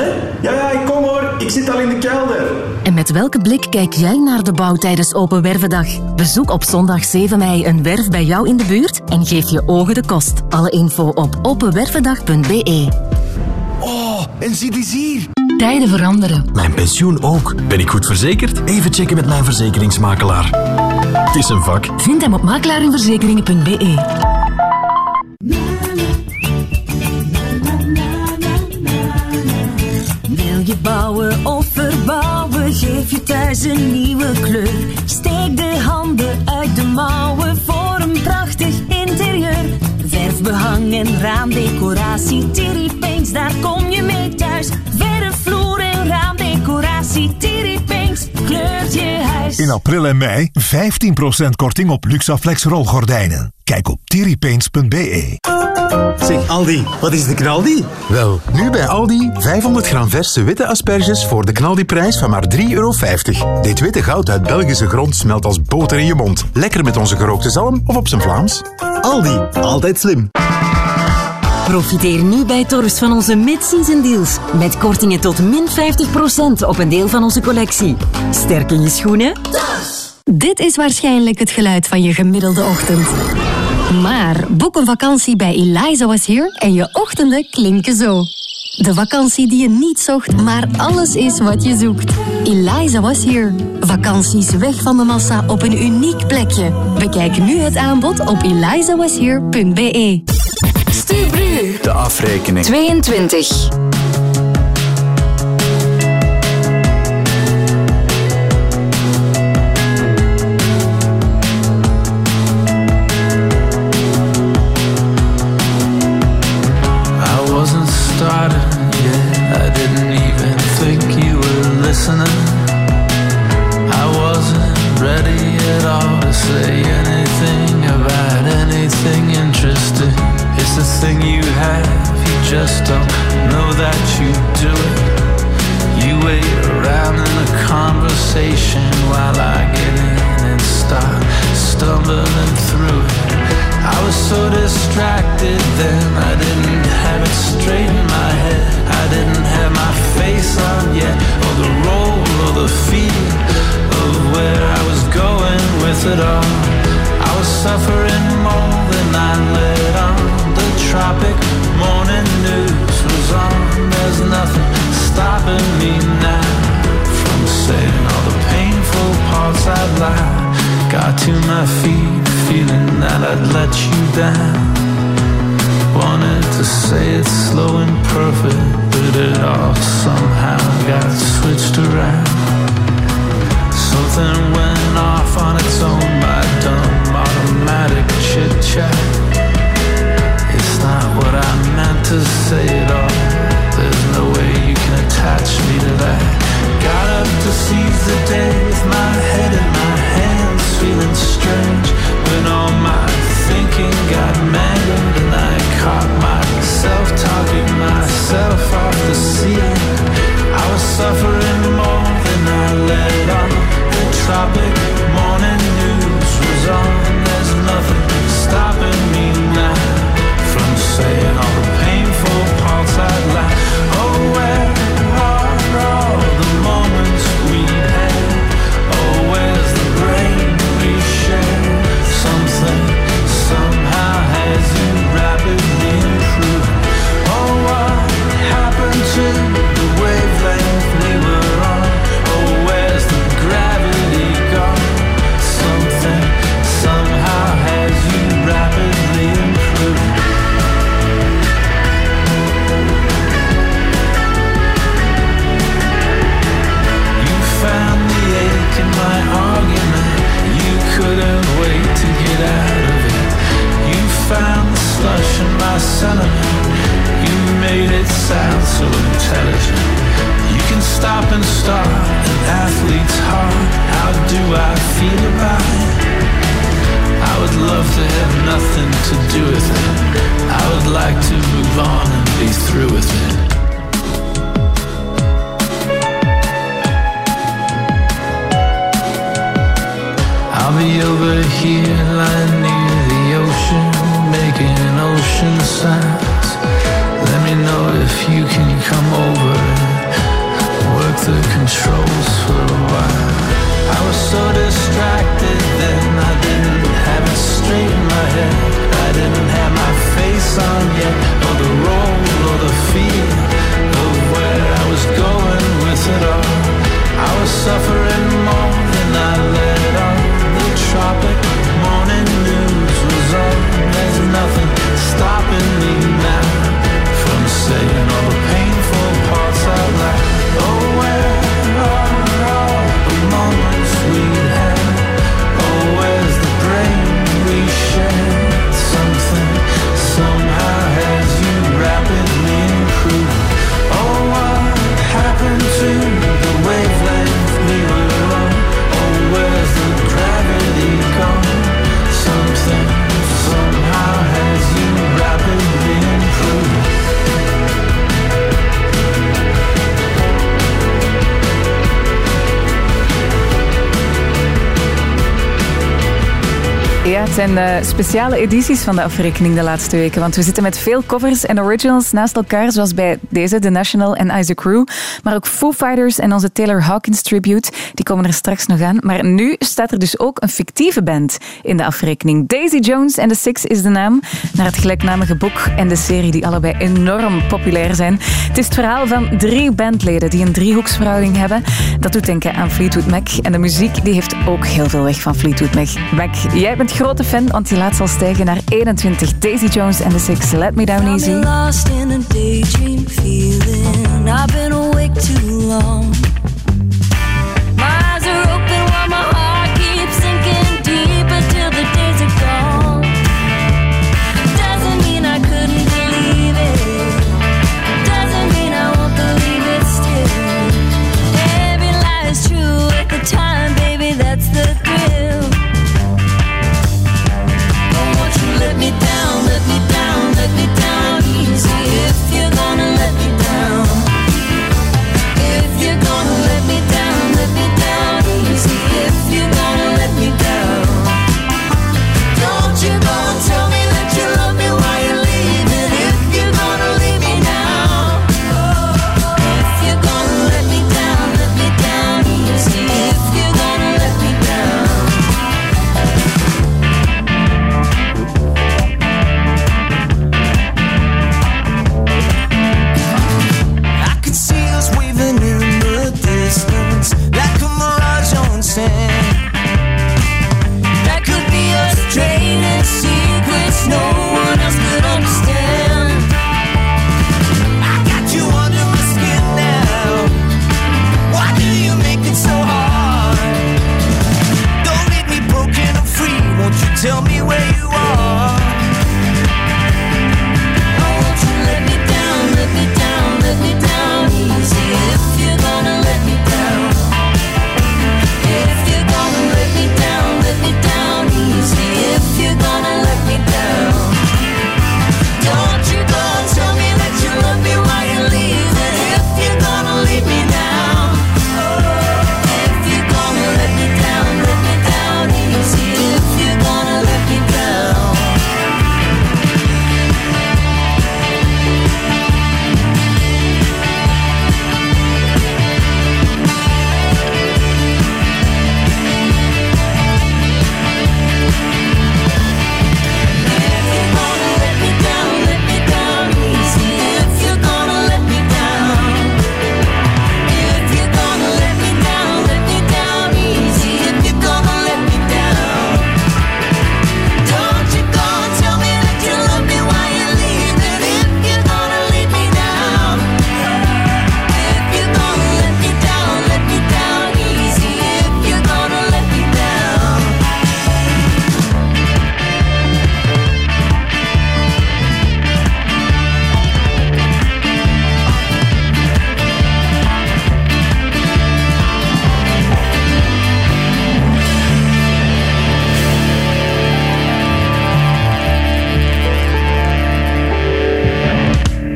Ja, ja, ik kom hoor. Ik zit al in de kelder. En met welke blik kijk jij naar de bouw tijdens Open Wervendag? Bezoek op zondag 7 mei een werf bij jou in de buurt en geef je ogen de kost. Alle info op openwervendag.be. Oh, en zie eens hier. Tijden veranderen. Mijn pensioen ook. Ben ik goed verzekerd? Even checken met mijn verzekeringsmakelaar. Het is een vak. Vind hem op makelaarinverzekeringen.be. een nieuwe kleur. Steek de handen uit de mouwen voor een prachtig interieur. Verfbehang en raamdecoratie, Thierry Paints, daar kom je mee thuis. Verf, vloer en raamdecoratie, Thierry In april en mei 15% korting op Luxaflex rolgordijnen. Kijk op thierrypaints.be. Zeg Aldi, wat is de knaldi? Wel, nu bij Aldi 500 gram verse witte asperges voor de knaldiprijs van maar 3,50 euro. Dit witte goud uit Belgische grond smelt als boter in je mond. Lekker met onze gerookte zalm of op zijn Vlaams. Aldi, altijd slim. Profiteer nu bij Torfs van onze mid-season deals. Met kortingen tot min 50% op een deel van onze collectie. Sterk in je schoenen? Dit is waarschijnlijk het geluid van je gemiddelde ochtend. Maar boek een vakantie bij Eliza Was Here en je ochtenden klinken zo. De vakantie die je niet zocht, maar alles is wat je zoekt. Eliza Was Here. Vakanties weg van de massa op een uniek plekje. Bekijk nu het aanbod op elizawashere.be. De afrekening. 22. speciale edities van de afrekening de laatste weken. Want we zitten met veel covers en originals naast elkaar, zoals bij deze, The National en Isaac Crew. Maar ook Foo Fighters en onze Taylor Hawkins tribute, die komen er straks nog aan. Maar nu staat er dus ook een fictieve band in de afrekening. Daisy Jones en The Six is de naam, naar het gelijknamige boek en de serie die allebei enorm populair zijn. Het is het verhaal van drie bandleden die een driehoeksverhouding hebben. Dat doet denken aan Fleetwood Mac. En de muziek die heeft ook heel veel weg van Fleetwood Mac. Mac, jij bent grote fan, want laat plaats zal stijgen naar 21. Daisy Jones en the Six, Let Me Down Easy. I've been awake too long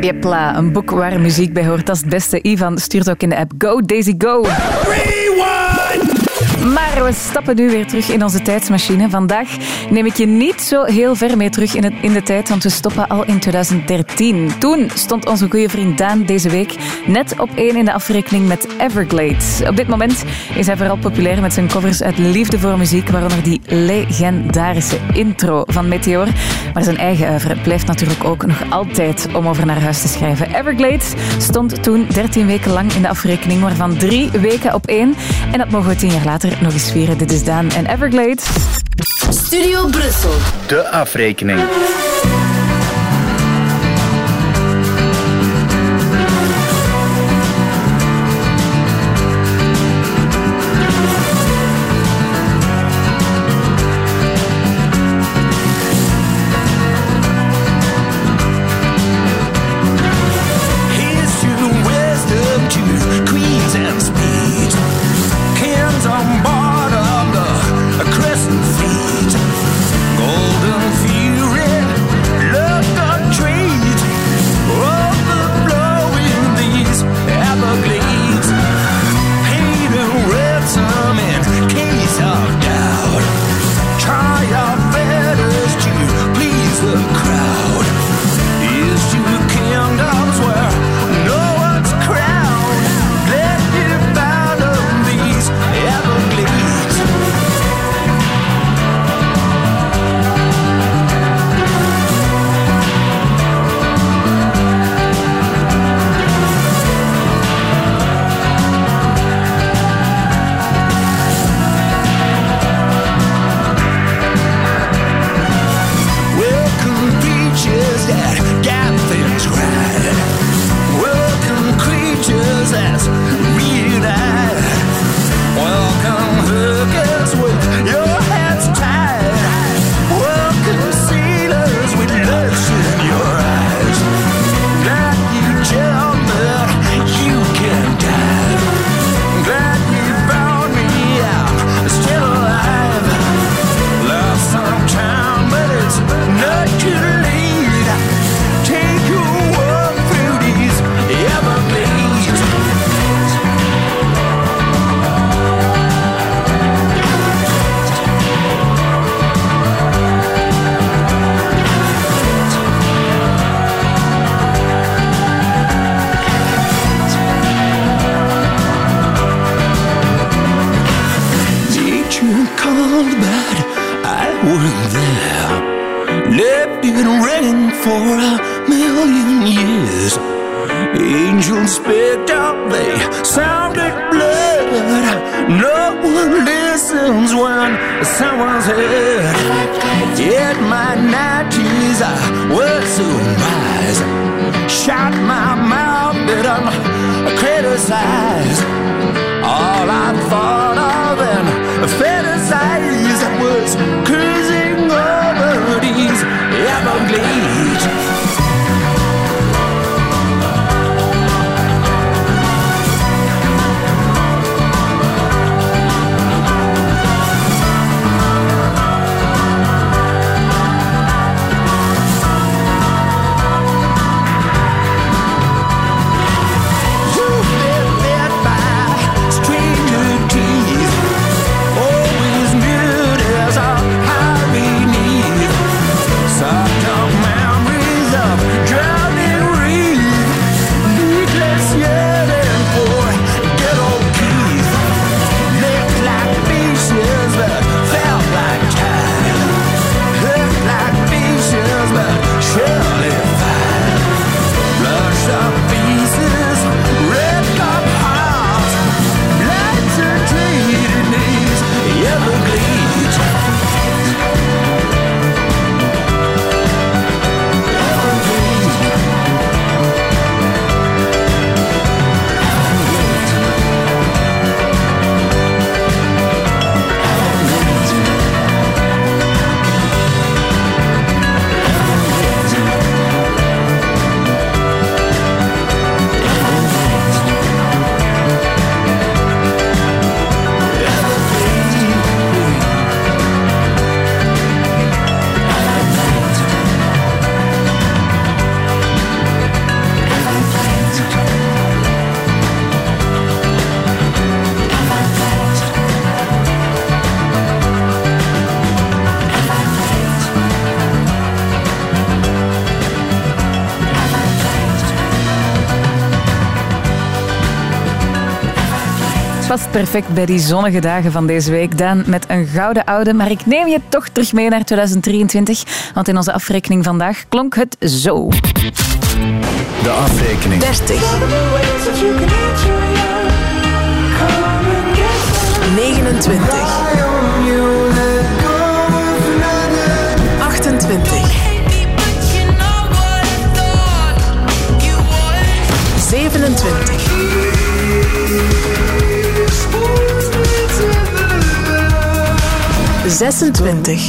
Jepla, een boek waar muziek bij hoort, dat is het beste. Ivan stuurt ook in de app Go Daisy Go. Rewind! Maar we stappen nu weer terug in onze tijdsmachine. Vandaag neem ik je niet zo heel ver mee terug in, in de tijd, want we stoppen al in 2013. Toen stond onze goede vriend Daan deze week net op één in de afrekening met Everglades. Op dit moment is hij vooral populair met zijn covers uit liefde voor muziek, waaronder die legendarische intro van Meteor. Maar zijn eigen oeuvre blijft natuurlijk ook nog altijd om over naar huis te schrijven. Everglades stond toen 13 weken lang in de afrekening, waarvan drie weken op één. En dat mogen we tien jaar later nog eens vieren. Dit is Daan en Everglades. Studio Brussel. De afrekening. perfect bij die zonnige dagen van deze week, Dan, met een gouden oude. Maar ik neem je toch terug mee naar 2023, want in onze afrekening vandaag klonk het zo. De afrekening. 30. 29. 28. 27. 26.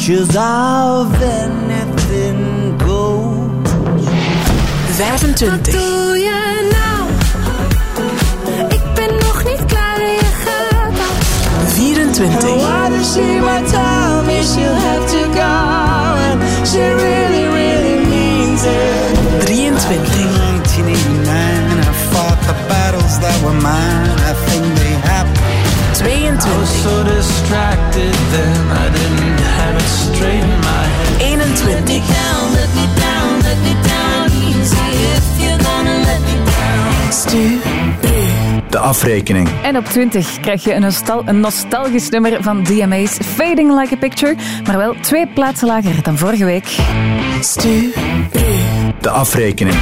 25. doe je nou? Ik ben nog niet klaar en je gaat 24. She really, really means it. 23. 1989, I fought the battles that were mine. I think they 21. 21. De afrekening. En op 20 krijg je een, nostal een nostalgisch nummer van DMA's Fading Like a Picture, maar wel twee plaatsen lager dan vorige week. Stu. De afrekening.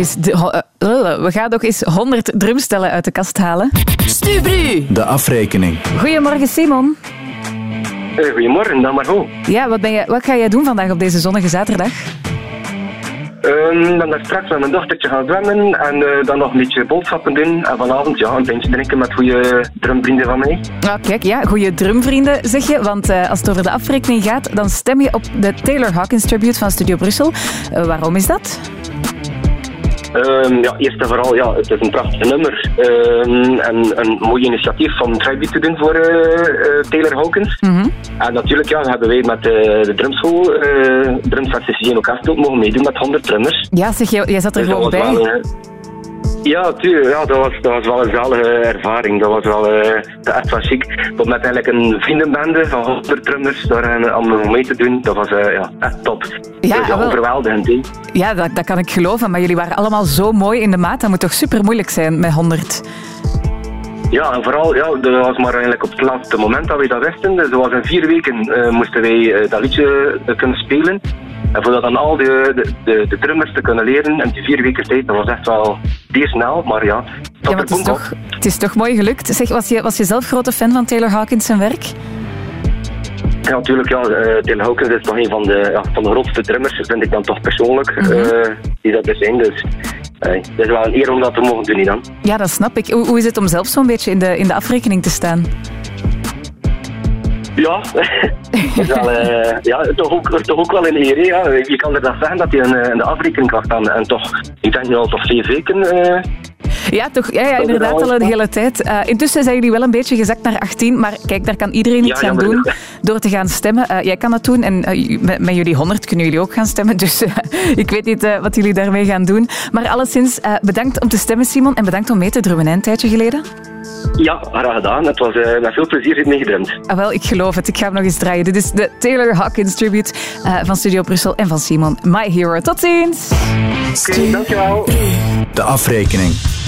Eens, de- ho- eh, we gaan nog eens 100 drumstellen uit de kast halen. Stubru! De afrekening. Goedemorgen Simon. Eh, goedemorgen, dan maar hoe. Ja, wat, ben je, wat ga jij doen vandaag op deze zonnige zaterdag? Ehm, dan daar straks met mijn dochtertje gaan zwemmen en eh, dan nog een beetje boodschappen doen. En vanavond ja, een pintje drinken met goede drumvrienden van mij. Ah, kijk, ja, goede drumvrienden zeg je. Want eh, als het over de afrekening gaat, dan stem je op de Taylor Hawkins tribute van Studio Brussel. Waarom is dat? Ehm, ja, eerst en vooral, ja, het is een prachtig nummer. Ehm, en een mooi initiatief om tribute te doen voor eh, eh, Taylor Hawkins. En natuurlijk ja, hebben wij met eh, de drumschool, uh, drumsectie Geno Castel, mogen meedoen met 100 drummers. Ja, zeg, jij, jij zat er Dus gewoon bij. wel, ja, tuurlijk. Ja, dat, was, dat was wel een zalige ervaring. Dat was wel eh, echt wel chic. Met eigenlijk een vriendenbende van 100 drummers daar eh, allemaal mee te doen, dat was eh, ja, echt top. Ja, dus, ja wel. overweldigend. Ja, dat, dat kan ik geloven. Maar jullie waren allemaal zo mooi in de maat. Dat moet toch super moeilijk zijn met 100. Ja, en vooral, ja, dat was maar eigenlijk op het laatste moment dat wij dat wisten. Dus dat was in vier weken eh, moesten wij eh, dat liedje eh, kunnen spelen. En voor dat dan al de, de, de, de drummers te kunnen leren in die vier weken tijd, dat was echt wel zeer snel, maar ja. Ja, maar het is, toch, het is toch mooi gelukt. Zeg, was je, was je zelf grote fan van Taylor Hawkins zijn werk? Ja, natuurlijk, ja, eh Taylor Hawkins is toch een van de, ja, van de grootste drummers, vind ik dan toch persoonlijk, eh, die dat er zijn. Dus eh, het is wel een eer om dat te mogen doen dan. Ja, dat snap ik. Hoe, hoe is het om zelf zo'n beetje in de, in de afrekening te staan? Ja, eh, ja toch, ook, toch ook wel een eer. Ja. Je kan er dat zeggen dat je in, eh, in de. En toch, ik denk nu al toch vier weken. Ja, toch? Ja, ja inderdaad, al een hele tijd. Eh, intussen zijn jullie wel een beetje gezakt naar 18, maar kijk, daar kan iedereen iets Ja, aan doen door te gaan stemmen. Eh, jij kan dat doen en eh, met, met jullie 100 kunnen jullie ook gaan stemmen, dus ik weet niet wat jullie daarmee gaan doen. Maar alleszins, eh, bedankt om te stemmen, Simon, en bedankt om mee te drummen, hè, een tijdje geleden. Ja, graag gedaan. Het was eh, met veel plezier meegedrumd. Ah, wel, ik geloof het. Ik ga hem nog eens draaien. Dit is de Taylor Hawkins tribute eh, van Studio Brussel en van Simon. My Hero. Tot ziens! Oké, dankjewel. De afrekening.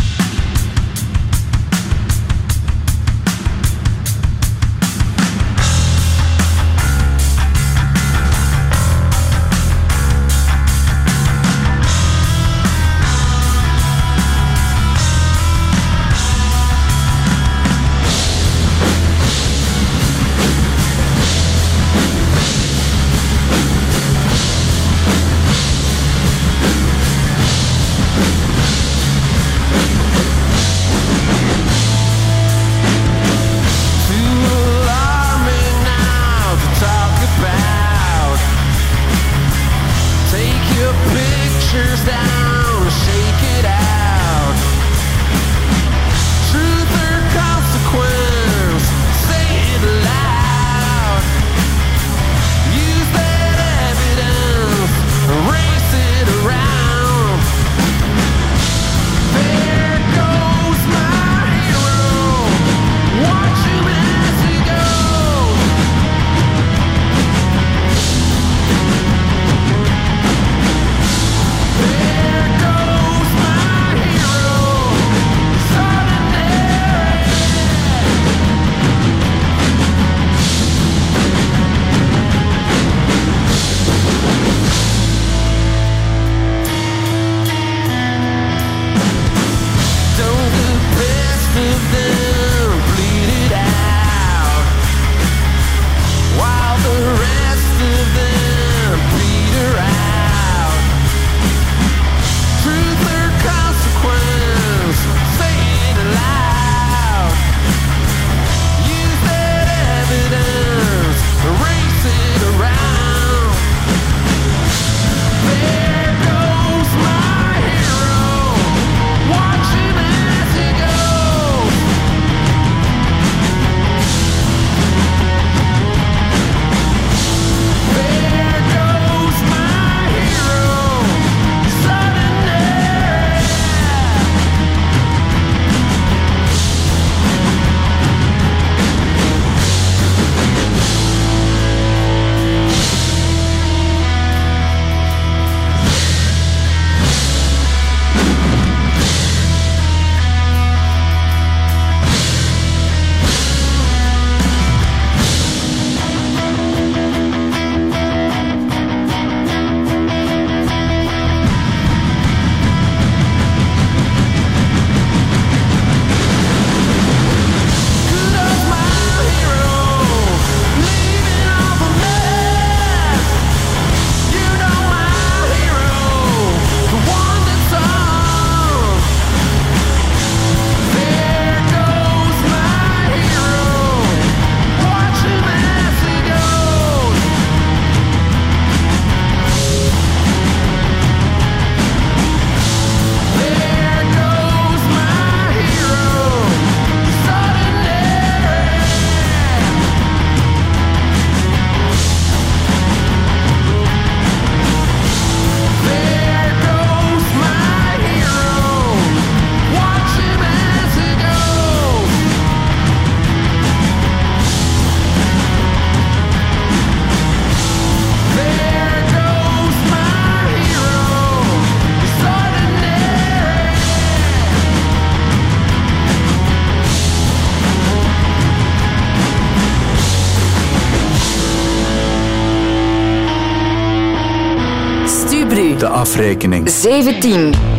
Afrekening. 17.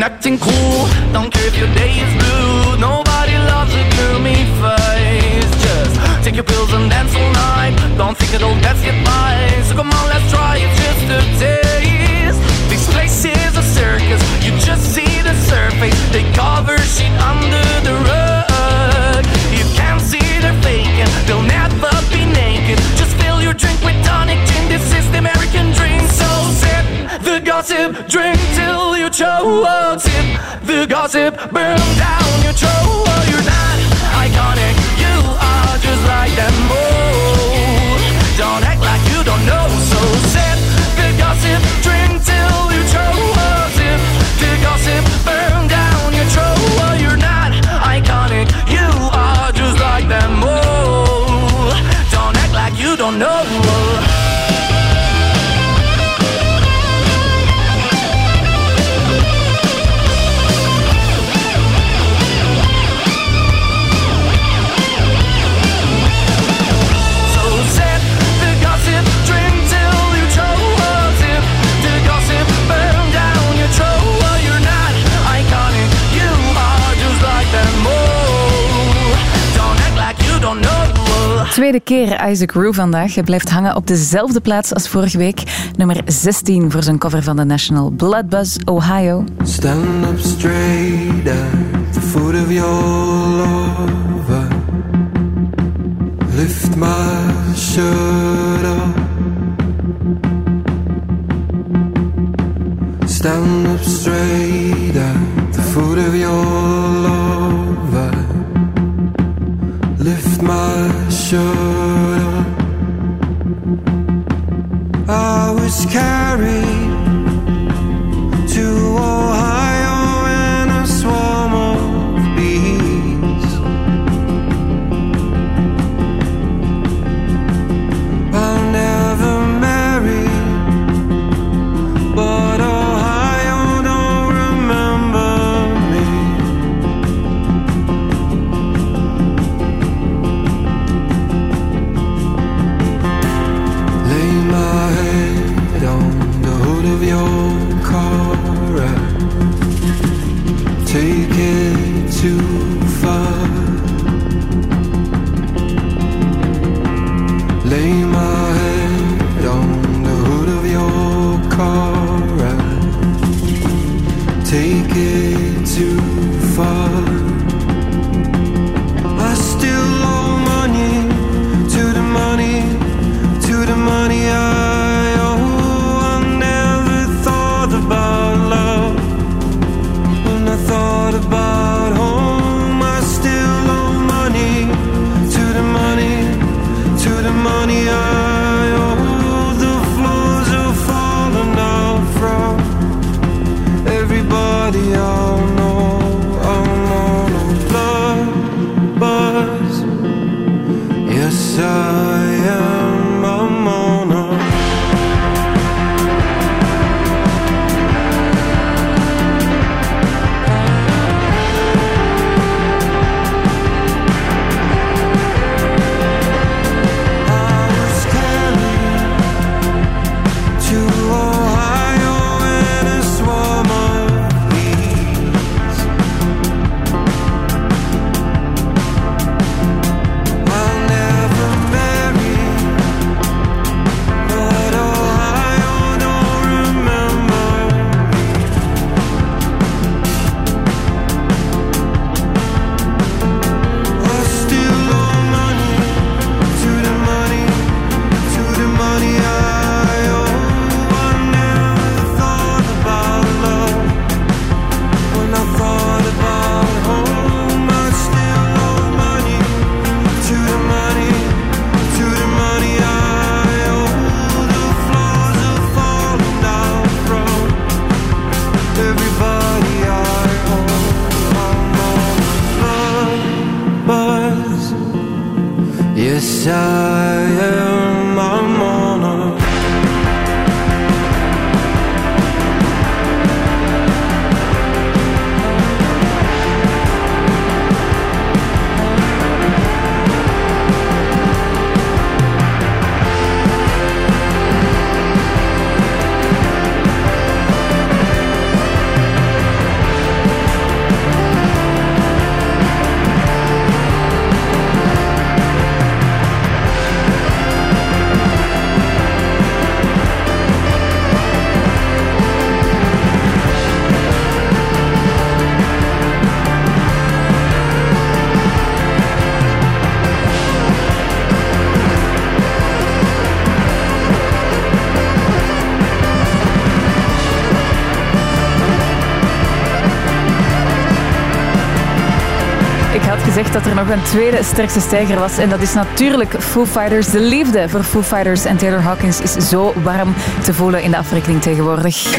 Keep acting cool. Don't care if your day is blue. Nobody loves a gloomy face. Just take your pills and dance all night. Don't think it'll get by. So come on, let's try it just a taste. This place is a circus. You just see the surface. They cover shit under gossip, drink till you choke. Sip the gossip, burn down your throat. You're not iconic, you are just like them all. Tweede keer Isaac Rue vandaag. Hij blijft hangen op dezelfde plaats als vorige week. Nummer 16 voor zijn cover van The National. Blood Buzz, Ohio. Stand up straight at the foot of your lover. Lift my shirt up. Stand up straight at the foot of your my dat er nog een tweede sterkste stijger was. En dat is natuurlijk Foo Fighters. De liefde voor Foo Fighters en Taylor Hawkins is zo warm te voelen in de afrekening tegenwoordig.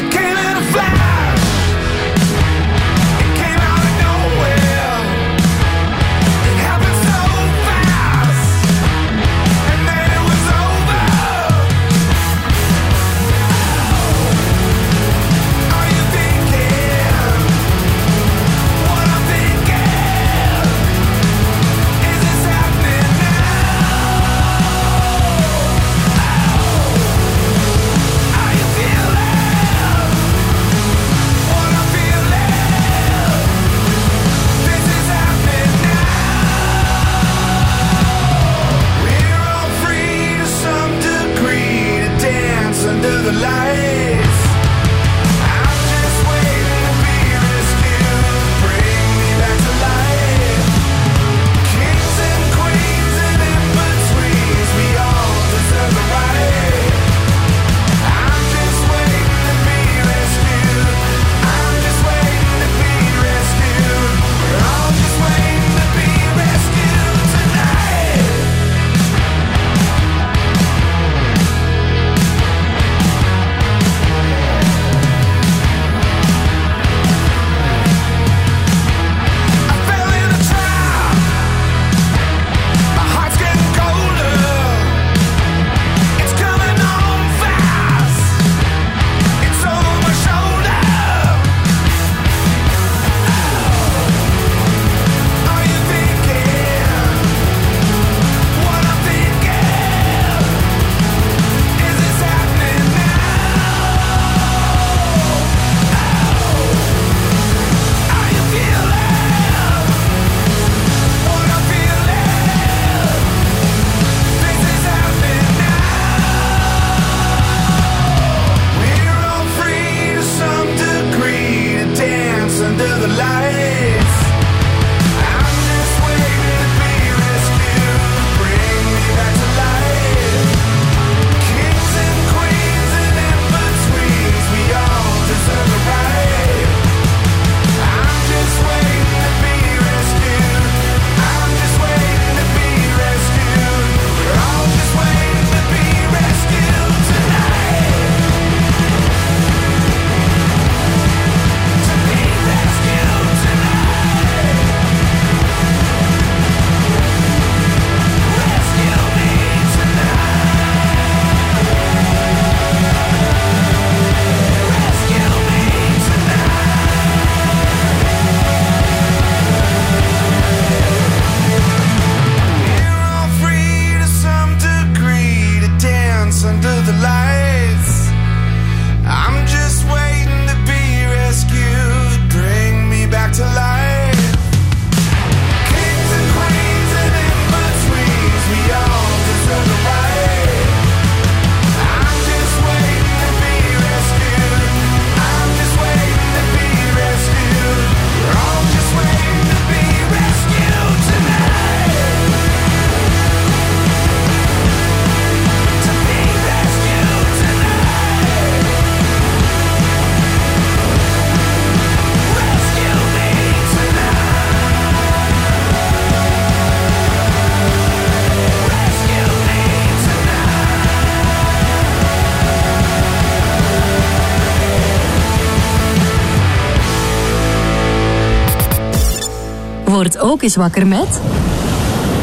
Word ook eens wakker met...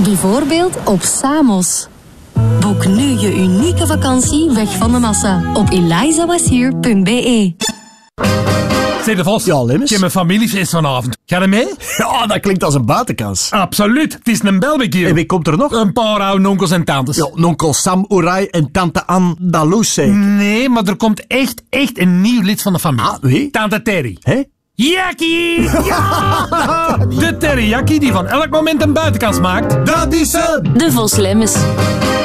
Bijvoorbeeld op Samos. Boek nu je unieke vakantie weg van de massa op elizawashier.be. Zeg de Vos. Ja, Limmes. Ik heb mijn familiefeest vanavond. Ga je mee? Ja, dat klinkt als een buitenkans. Absoluut. Het is een barbecue. En wie komt er nog? Een paar oude onkels en tantes. Ja, nonkel Sam Oerai en tante Anne. Nee, maar er komt echt, echt een nieuw lid van de familie. Ah, wie? Tante Terry. Hé? Jackie! Ja! De teriyaki die van elk moment een buitenkans maakt. Dat is ze! De Vos Lemmes.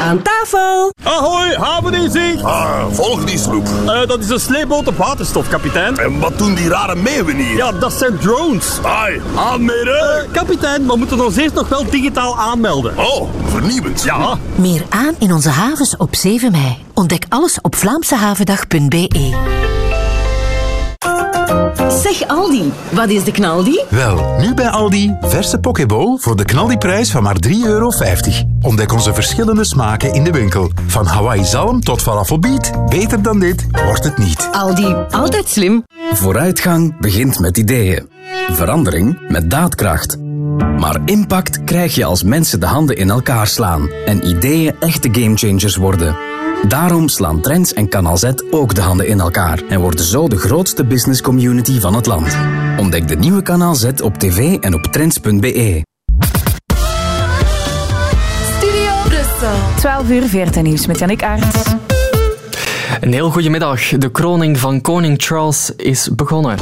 Aan tafel. Ahoy, haven in zicht. Ah, volg die sloep. Eh, dat is een sleepboot op waterstof, kapitein. En wat doen die rare meeuwen hier? Ja, dat zijn drones. Ai, aanmeren. Eh, kapitein, we moeten ons eerst nog wel digitaal aanmelden. Oh, vernieuwend. Ja. Meer aan in onze havens op 7 mei. Ontdek alles op vlaamsehavendag.be. Zeg Aldi, wat is de knaldi? Wel, nu bij Aldi, verse pokeball voor de knaldiprijs van maar 3,50 euro. Ontdek onze verschillende smaken in de winkel. Van Hawaii zalm tot falafelbiet. Beter dan dit wordt het niet. Aldi, altijd slim. Vooruitgang begint met ideeën. Verandering met daadkracht. Maar impact krijg je als mensen de handen in elkaar slaan en ideeën echte gamechangers worden. Daarom slaan Trends en Canal Z ook de handen in elkaar en worden zo de grootste business community van het land. Ontdek de nieuwe Canal Z op tv en op trends.be. Studio Brussel. 12 uur 14 nieuws met Jannik Aerts. Een heel goede middag. De kroning van koning Charles is begonnen.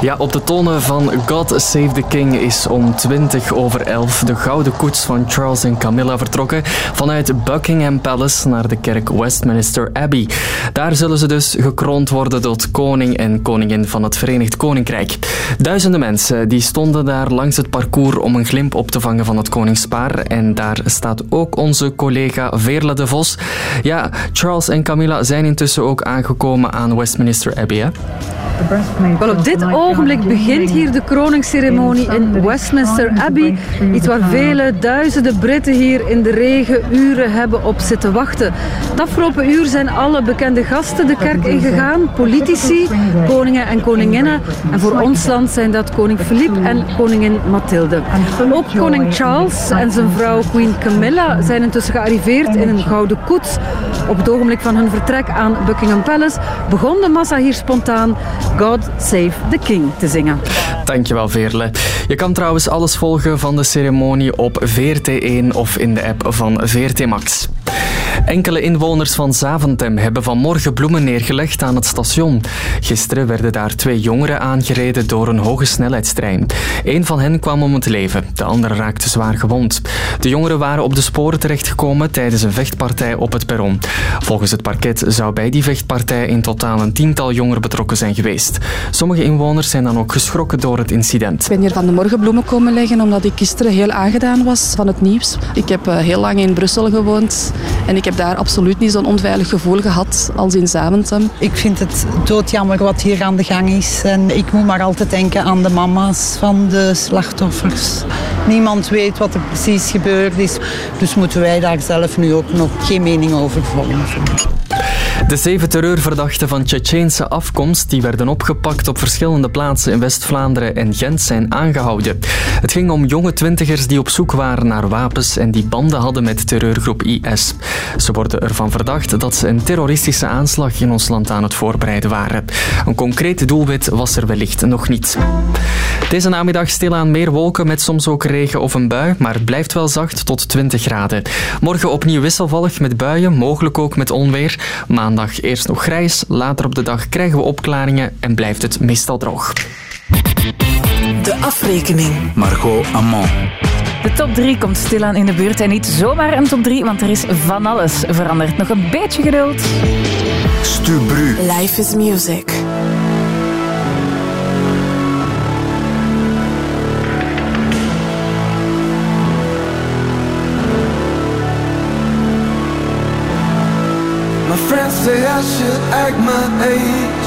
Ja, op de tonen van God Save the King is om 20 over 11 de gouden koets van Charles en Camilla vertrokken vanuit Buckingham Palace naar de kerk Westminster Abbey. Daar zullen ze dus gekroond worden tot koning en koningin van het Verenigd Koninkrijk. Duizenden mensen die stonden daar langs het parcours om een glimp op te vangen van het koningspaar. En daar staat ook onze collega Veerle de Vos. Ja, Charles en Camilla zijn intussen ook aangekomen aan Westminster Abbey. Hè? Wel, op dit ogenblik begint hier de kroningsceremonie in Westminster Abbey. Iets waar vele duizenden Britten hier in de regen uren hebben op zitten wachten. Het afgelopen uur zijn alle bekende gasten de kerk ingegaan. Politici, koningen en koninginnen. En voor ons land zijn dat koning Philippe en koningin Mathilde. Ook koning Charles en zijn vrouw Queen Camilla zijn intussen gearriveerd in een gouden koets. Op het ogenblik van hun vertrek aan Buckingham Palace begon de massa hier spontaan God Save the King te zingen. Dankjewel, Veerle. Je kan trouwens alles volgen van de ceremonie op VRT1 of in de app van VRT Max. Enkele inwoners van Zaventem hebben vanmorgen bloemen neergelegd aan het station. Gisteren werden daar twee jongeren aangereden door een hoge snelheidstrein. Eén van hen kwam om het leven, de andere raakte zwaar gewond. De jongeren waren op de sporen terechtgekomen tijdens een vechtpartij op het perron. Volgens het parket zou bij die vechtpartij in totaal een tiental jongeren betrokken zijn geweest. Sommige inwoners zijn dan ook geschrokken door het incident. Ik ben hier van de morgen bloemen komen leggen omdat ik gisteren heel aangedaan was van het nieuws. Ik heb eh, heel lang in Brussel gewoond en ik heb daar absoluut niet zo'n onveilig gevoel gehad als in Zaventem. Ik vind het doodjammer wat hier aan de gang is. En ik moet maar altijd denken aan de mama's van de slachtoffers. Niemand weet wat er precies gebeurd is. Dus moeten wij daar zelf nu ook nog geen mening over vormen. De zeven terreurverdachten van Tsjetsjeense afkomst die werden opgepakt op verschillende plaatsen in West-Vlaanderen en Gent zijn aangehouden. Het ging om jonge twintigers die op zoek waren naar wapens en die banden hadden met terreurgroep IS. Ze worden ervan verdacht dat ze een terroristische aanslag in ons land aan het voorbereiden waren. Een concreet doelwit was er wellicht nog niet. Deze namiddag stilaan meer wolken met soms ook regen of een bui, maar blijft wel zacht tot 20 graden. Morgen opnieuw wisselvallig met buien, mogelijk ook met onweer. Maandag eerst nog grijs, later op de dag krijgen we opklaringen en blijft het meestal droog. De afrekening. Margot Amand. De top 3 komt stilaan in de buurt en niet zomaar een top 3, want er is van alles veranderd. Nog een beetje geduld. Stubru. Life is music. I should act my age.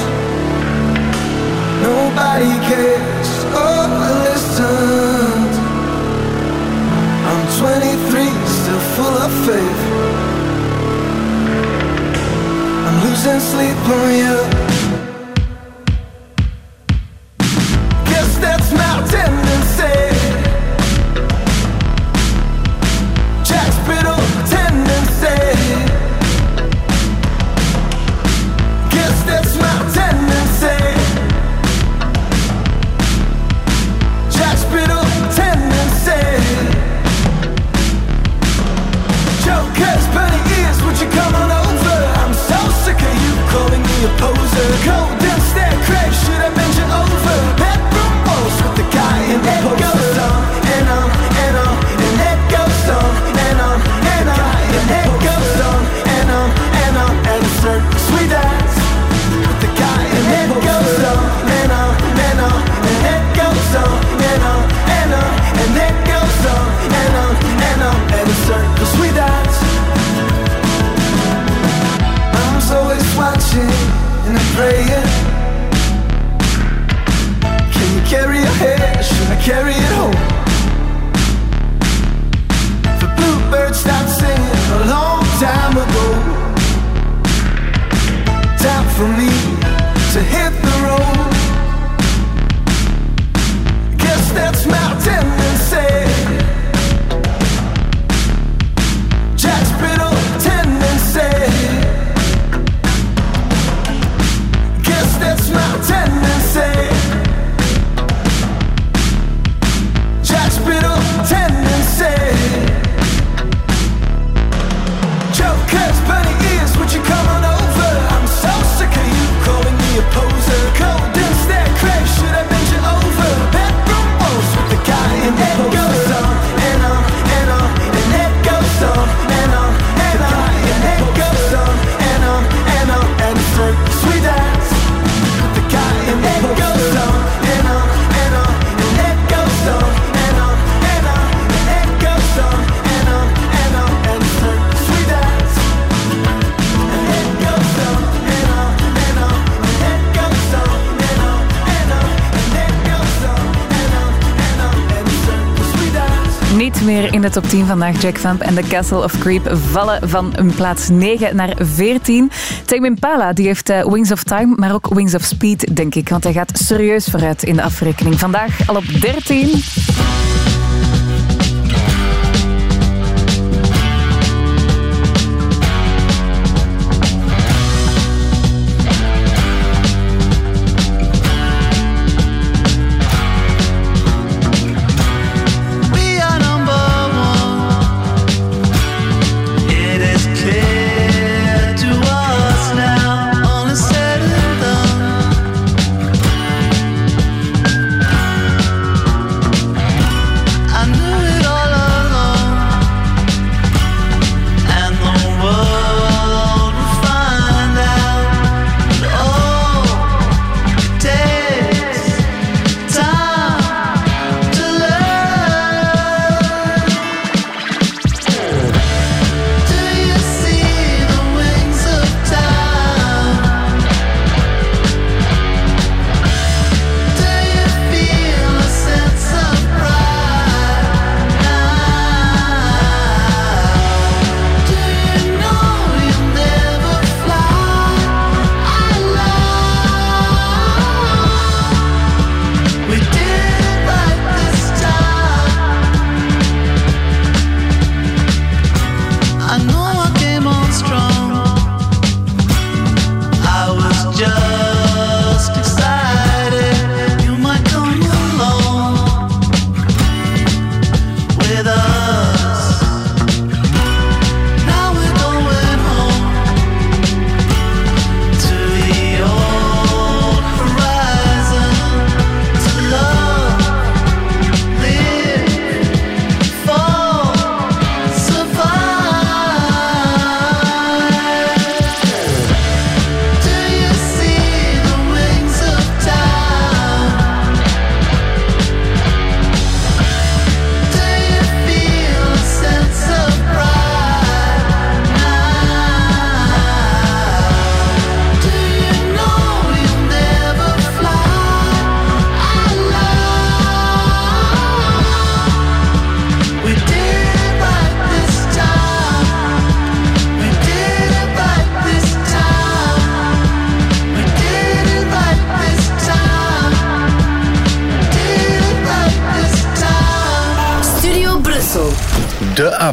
Nobody cares oh, or listens. I'm 23, still full of faith. I'm losing sleep on you. Guess that's my tendency. top 10 vandaag. Jack Vamp en The Castle of Creep vallen van een plaats 9 naar 14. Tame Pala die heeft eh, Wings of Time, maar ook Wings of Speed, denk ik. Want hij gaat serieus vooruit in de afrekening. Vandaag al op 13.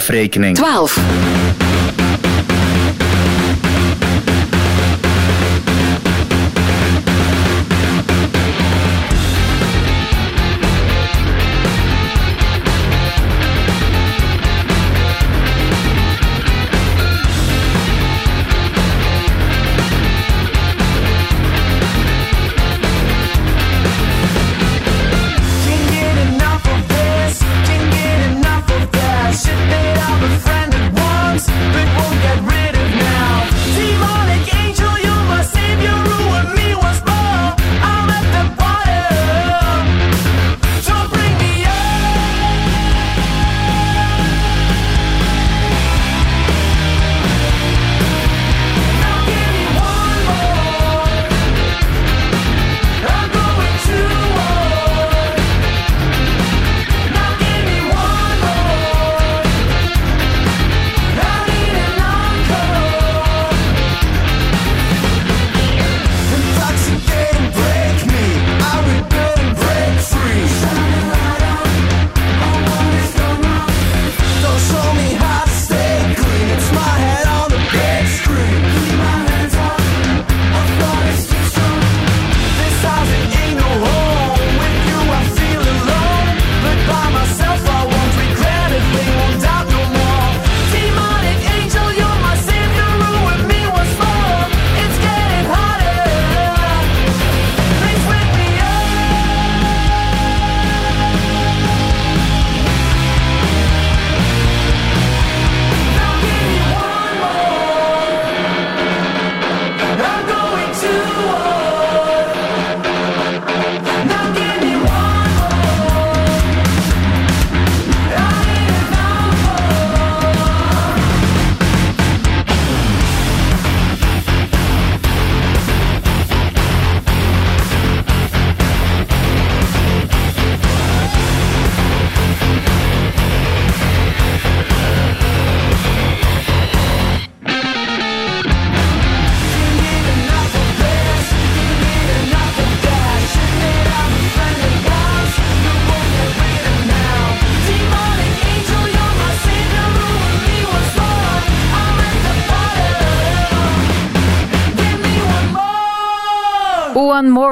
afrekening. 12.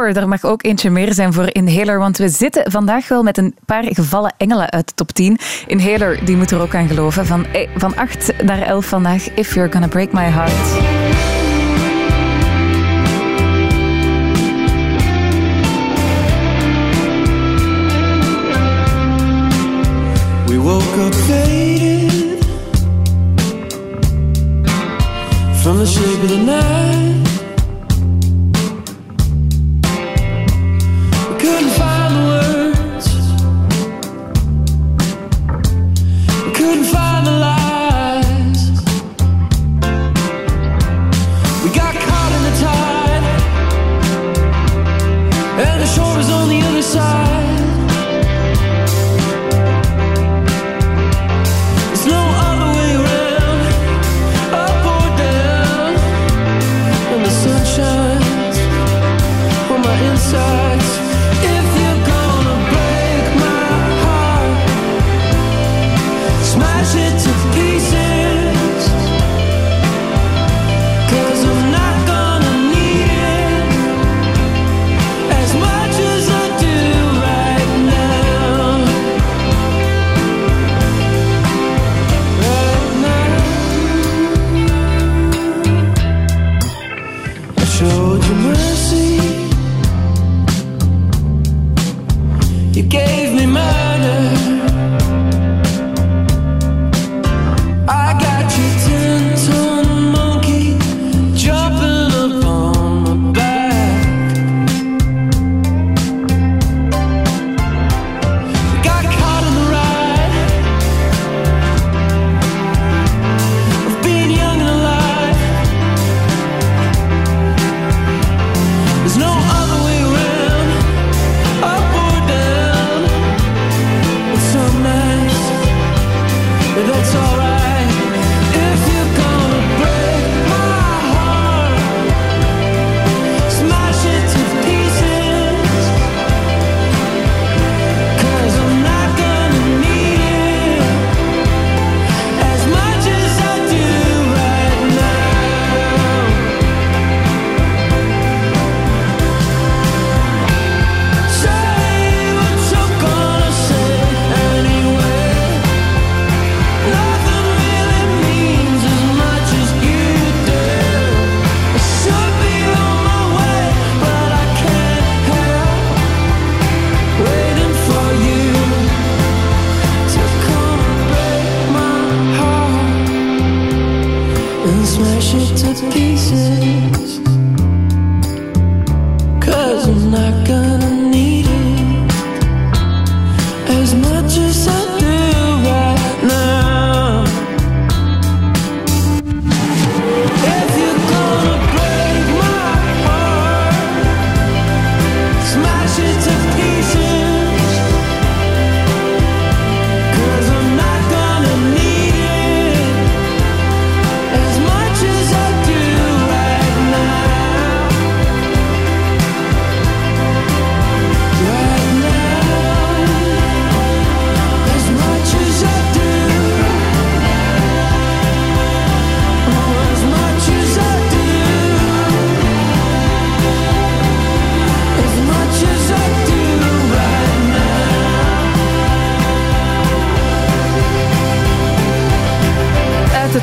Power. Er mag ook eentje meer zijn voor Inhaler, want we zitten vandaag wel met een paar gevallen engelen uit de top 10. Inhaler, die moet er ook aan geloven. Van, eh, van 8 naar 11 vandaag, If You're Gonna Break My Heart. We woke up faded from the shape of the night.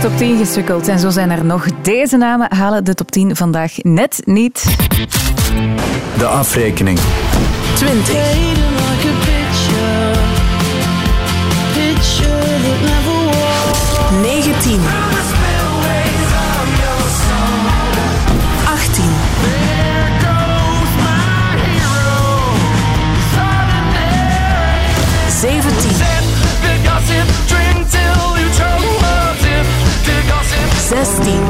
top 10 gesukkeld. En zo zijn er nog. Deze namen halen de top 10 vandaag net niet. De afrekening. 20. Negentien. zestien.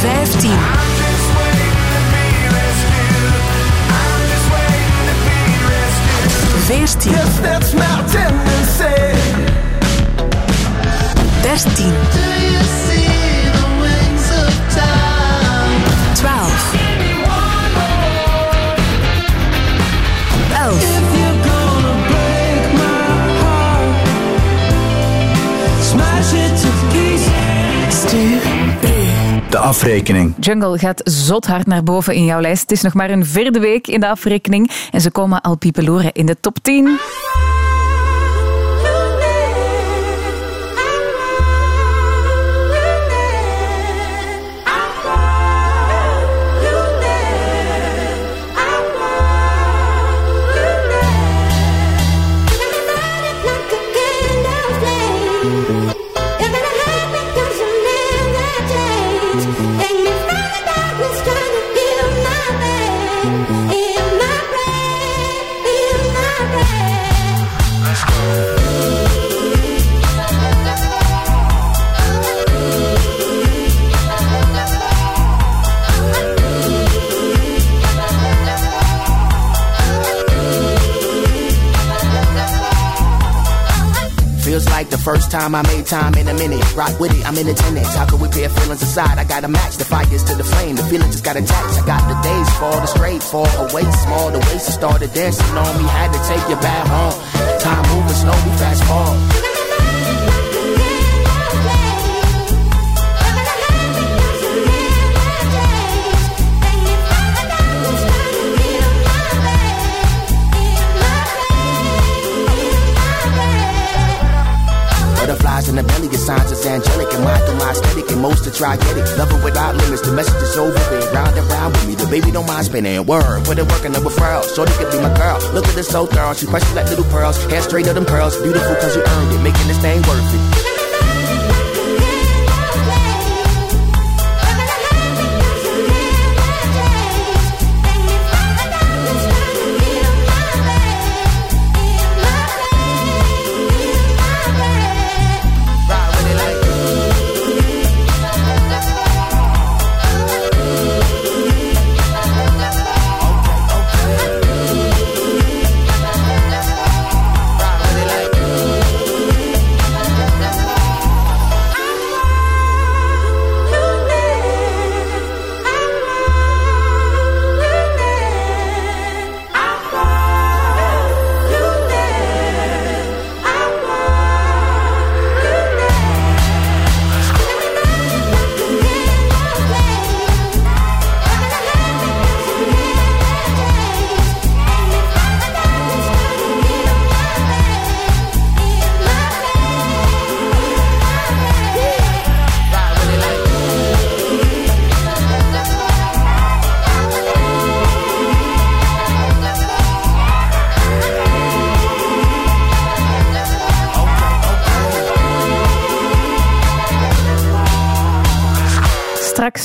Vijftien. Veertien. Dertien. Twaalf. Elf. De afrekening. Jungle gaat zot hard naar boven in jouw lijst. Het is nog maar een vierde week in de afrekening en ze komen al piepeloeren in de top 10. First time I made time in a minute. Rock with it, I'm in attendance. How could we pair feelings aside? I gotta match the fires to the flame. The feeling just got attached. I got the days fall the straight, fall away small. The waist started dancing on me. Had to take you back home. Time moving slow, we fast forward. In the belly, your signs is angelic. And mine through my aesthetic, and most to try get it. Love it without limits, the message is over there. Round and round with me, the baby don't mind spinning. Word, put it working the referral. Shorty could be my girl. Look at this so thorough, she precious like little pearls. Hair straight of them pearls, beautiful cause you earned it. Making this thing worth it.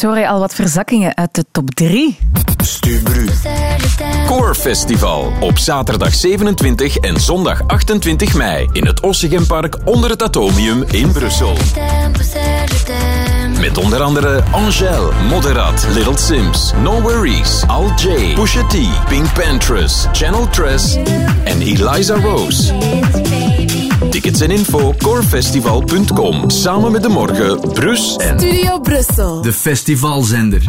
Je al wat verzakkingen uit de top 3. Stubru. Core Festival op zaterdag 27 en zondag 28 mei in het Ossegenpark onder het Atomium in Brussel. Met onder andere Angèle, Moderat, Little Sims, No Worries, Al J, Pusha T, Pink Pantress, Channel Tress en Eliza Rose. Tickets en info corefestival.com. Samen met de morgen, Brus en Studio Brussel. De festivalzender.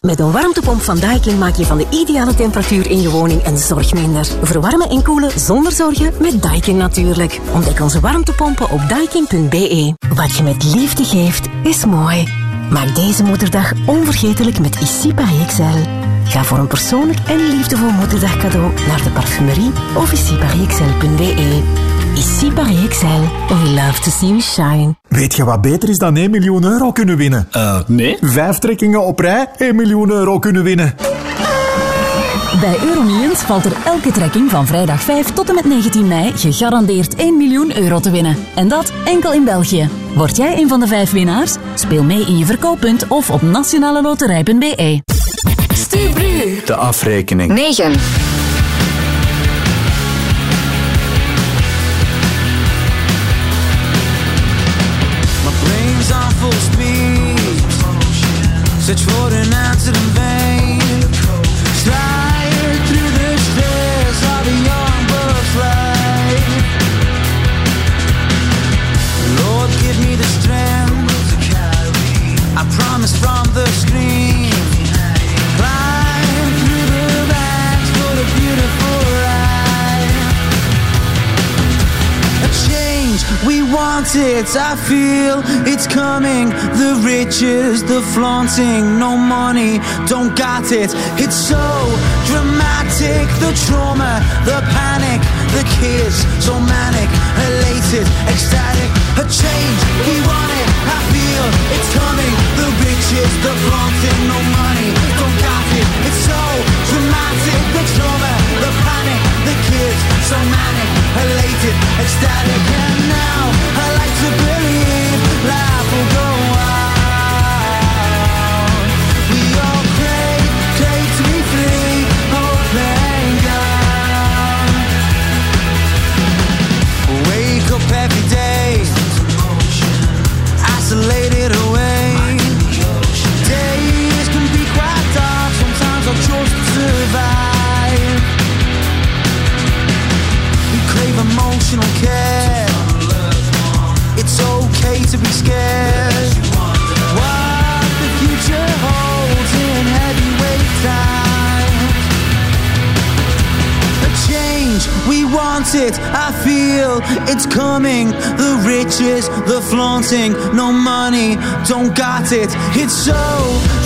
Met een warmtepomp van Daikin maak je van de ideale temperatuur in je woning een zorg minder. Verwarmen en koelen zonder zorgen met Daikin natuurlijk. Ontdek onze warmtepompen op daikin.be. Wat je met liefde geeft, is mooi. Maak deze moederdag onvergetelijk met Issy XL. Ga voor een persoonlijk en liefdevol moederdag cadeau naar de parfumerie of issyparisxl.be. Issy Paris XL. We love to see you shine. Weet je wat beter is dan 1 miljoen euro kunnen winnen? nee. Vijf trekkingen op rij, 1 miljoen euro kunnen winnen. Bij Euromillions valt er elke trekking van vrijdag 5 tot en met 19 mei gegarandeerd 1 miljoen euro te winnen. En dat enkel in België. Word jij een van de vijf winnaars? Speel mee in je verkooppunt of op nationaleloterij.be. Stubru. De afrekening. 9. My brain's on full speed. It. I feel it's coming. The riches, the flaunting, no money, don't got it. It's so dramatic. The trauma, the panic, the kids, so manic, elated, ecstatic. A change, we want it. I feel it's coming. The riches, the flaunting, no money, don't got it. It's so dramatic. The trauma, the panic, the kids, so manic, elated, ecstatic. And now it. I feel it's coming. The riches, the flaunting, no money, don't got it. It's so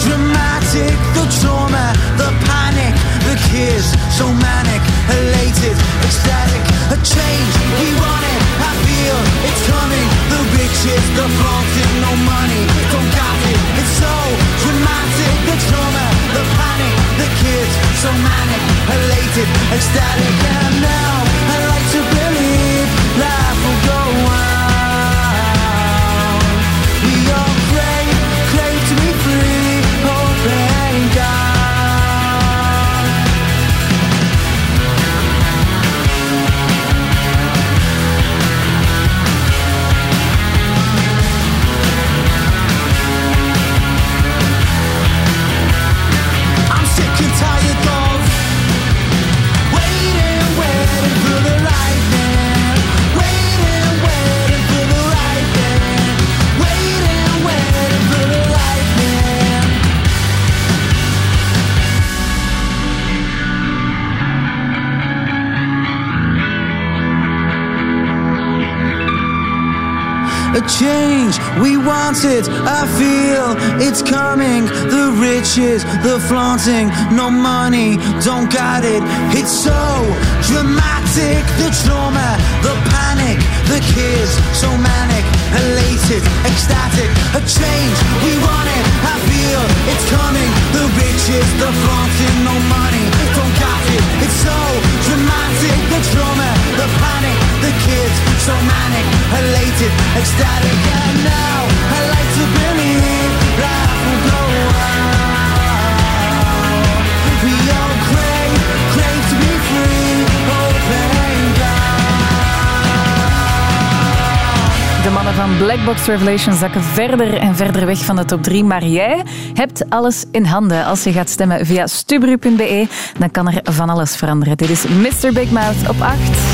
dramatic. The trauma, the panic, the kids, so manic, elated, ecstatic. A change, we want it. I feel it's coming. The riches, the flaunting, no money, don't got it. It's so dramatic. The trauma, the panic, the kids, so manic, elated, ecstatic. And now will go on. A change. We want it, I feel it's coming. The riches, the flaunting, no money, don't got it. It's so dramatic. The trauma, the panic, the kids, so manic, elated, ecstatic. A change, we want it, I feel it's coming. The riches, the flaunting, no money, don't got it. It's so dramatic. The trauma, the panic, the kids, so manic, elated, ecstatic. And now I like to believe life will go on. Mannen van Black Box Revelation zakken verder en verder weg van de top 3. Maar jij hebt alles in handen. Als je gaat stemmen via stubru.be, dan kan er van alles veranderen. Dit is Mr. Big Mouth op 8.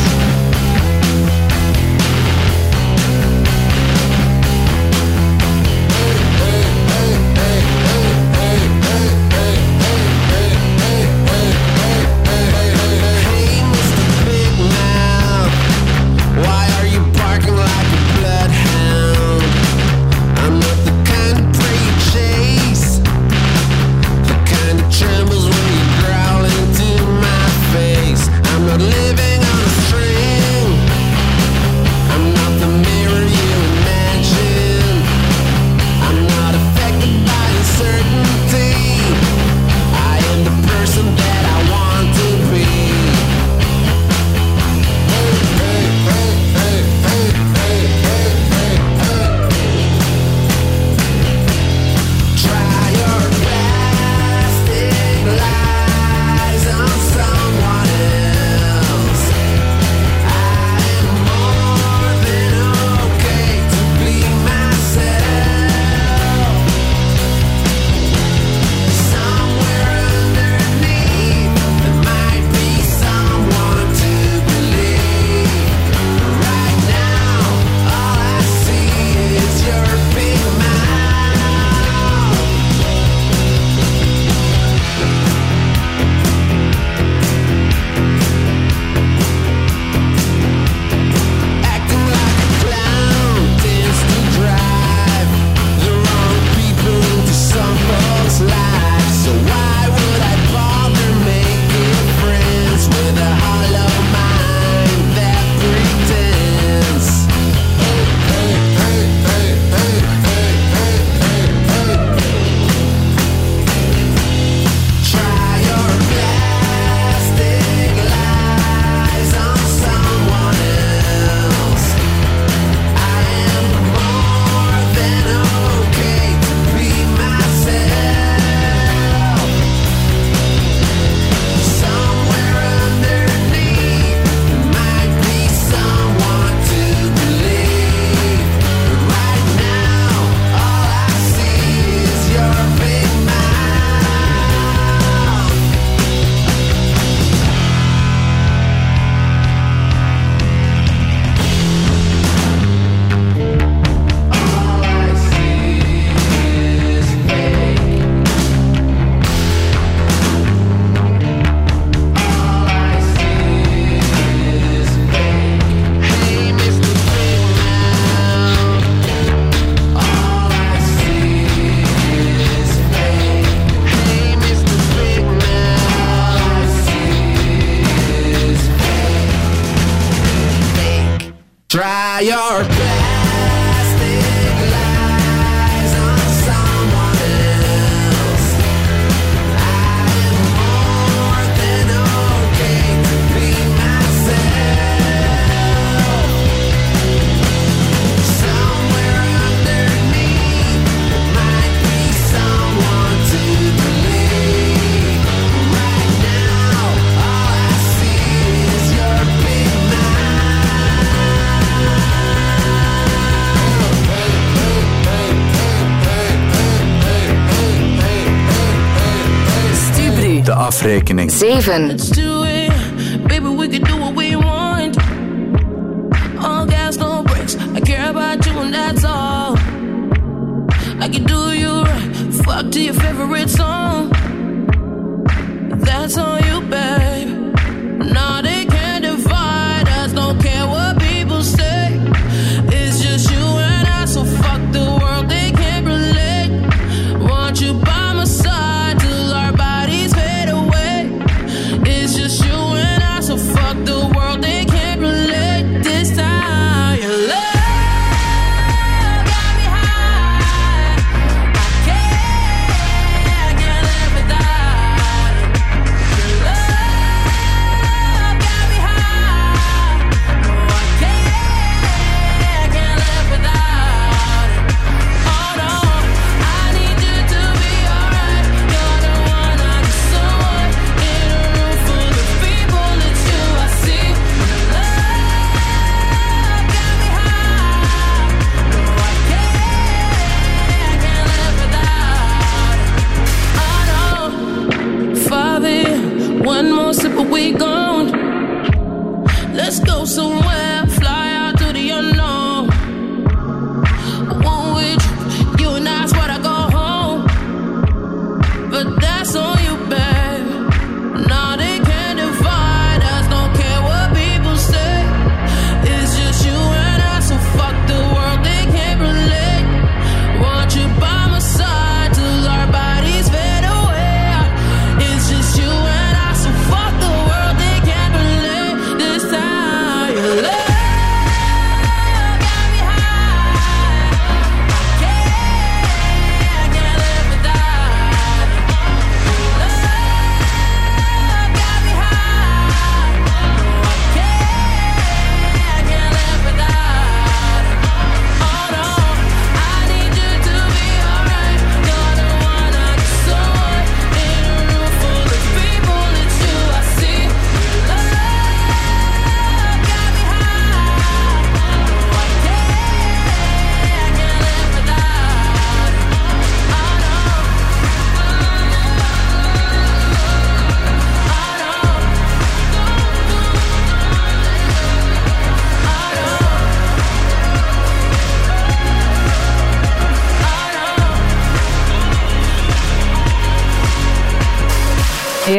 De afrekening. 7.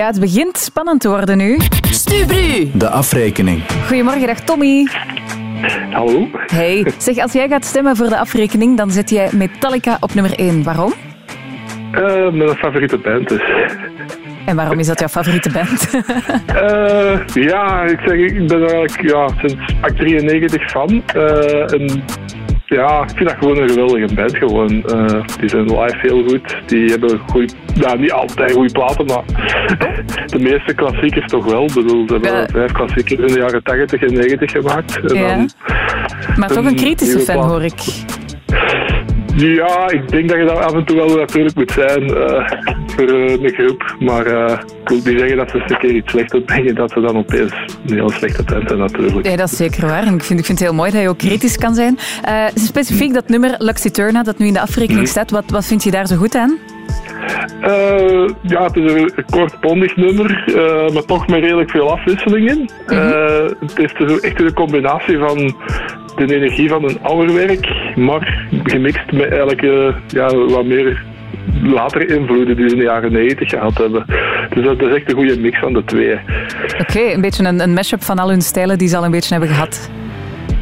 Ja, het begint spannend te worden nu. Stubru. De afrekening. Goedemorgen, dag Tommy. Hallo. Hey, zeg, als jij gaat stemmen voor de afrekening, dan zet jij Metallica op nummer 1. Waarom? Eh, mijn favoriete band dus. En waarom is dat jouw favoriete band? Eh, ja, ik zeg, ik ben er eigenlijk ja, sinds pak 93 van. Eh, en ja, ik vind dat gewoon een geweldige band. Gewoon. Eh, die zijn live heel goed. Die hebben goeie, nou, niet altijd goede platen, maar de meeste klassiekers toch wel. Ik bedoel, ze hebben vijf klassiekers in de jaren 80 en 90 gemaakt. En Ja. dan maar toch een kritische fan, plaat. hoor ik. Ja, ik denk dat je daar af en toe wel natuurlijk moet zijn eh, voor eh, een groep. Maar eh, ik wil niet zeggen dat ze eens een keer iets slecht opbrengen, dat ze dan opeens een heel slechte band zijn natuurlijk. Nee, dat is zeker waar. En ik vind, ik vind het heel mooi dat je ook kritisch kan zijn. Specifiek dat nummer Lux Eterna, dat nu in de afrekening Mhm. staat. Wat, wat vind je daar zo goed aan? Eh, ja, het is een kort bondig nummer, eh, maar toch met redelijk veel afwisseling in. Eh, het is dus echt een combinatie van de energie van een ouder werk, maar gemixt met eigenlijk ja, wat meer latere invloeden die ze in de jaren 90 gehad hebben. Dus dat is echt een goede mix van de twee. Oké, een beetje een, een mashup van al hun stijlen die ze al een beetje hebben gehad.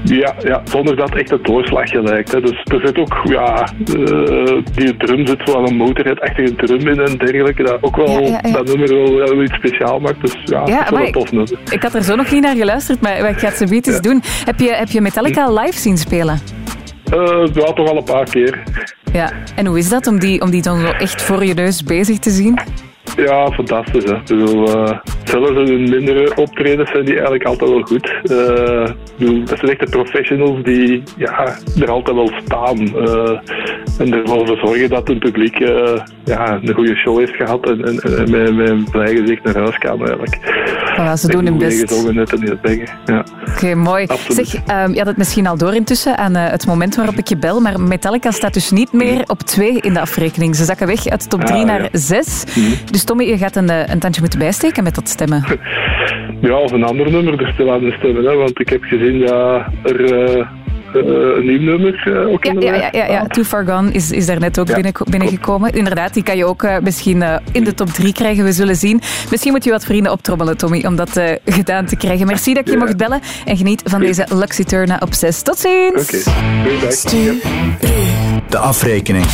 Ja, ja, zonder dat echt het doorslagje lijkt. Hè. Dus er zit ook, ja, eh, die drum zit wel een motorhead-achtige drum in en dergelijke. Dat ook wel, Ja, ja, ja. dat nummer wel, wel iets speciaal maakt. Dus ja, Ja, het is wel een tof nummer. Ik had er zo nog niet naar geluisterd, maar ik ga het zo eens doen. Heb je, heb je Metallica live zien spelen? Eh, ja, toch al een paar keer. Ja. En hoe is dat om die, om die dan zo echt voor je neus bezig te zien? Ja, fantastisch. Hè. Bedoel, eh, zelfs in hun mindere optredens zijn die eigenlijk altijd wel goed. Bedoel, dat zijn echt de professionals die ja, er altijd wel staan. eh, en ervoor zorgen dat het publiek ja, een goede show heeft gehad en, en, en met, met een blij gezicht naar huis kan eigenlijk. Voilà, ze doen hun best. zeggen. Ja. Oké, mooi. Absoluut. Zeg, ehm, je had het misschien al door intussen aan het moment waarop ik je bel, maar Metallica staat dus niet meer op 2 in de afrekening. Ze zakken weg uit top 3 Ah, naar ja. 6. Mhm. Dus Tommy, je gaat een, eh, een tandje moeten bijsteken met dat stemmen. Ja, of een ander nummer er aan de stemmen. Hè, want ik heb gezien dat er eh, eh, een nieuw nummer eh, ook Ja, in de ja, ja, ja, ja. Too Far Gone is, is daar net ook binnen, binnengekomen. Inderdaad, die kan je ook eh, misschien eh, in de top 3 krijgen. We zullen zien. Misschien moet je wat vrienden optrommelen, Tommy, om dat eh, gedaan te krijgen. Merci dat je mocht bellen en geniet van deze Luxy Turna op 6. Tot ziens! De afrekening.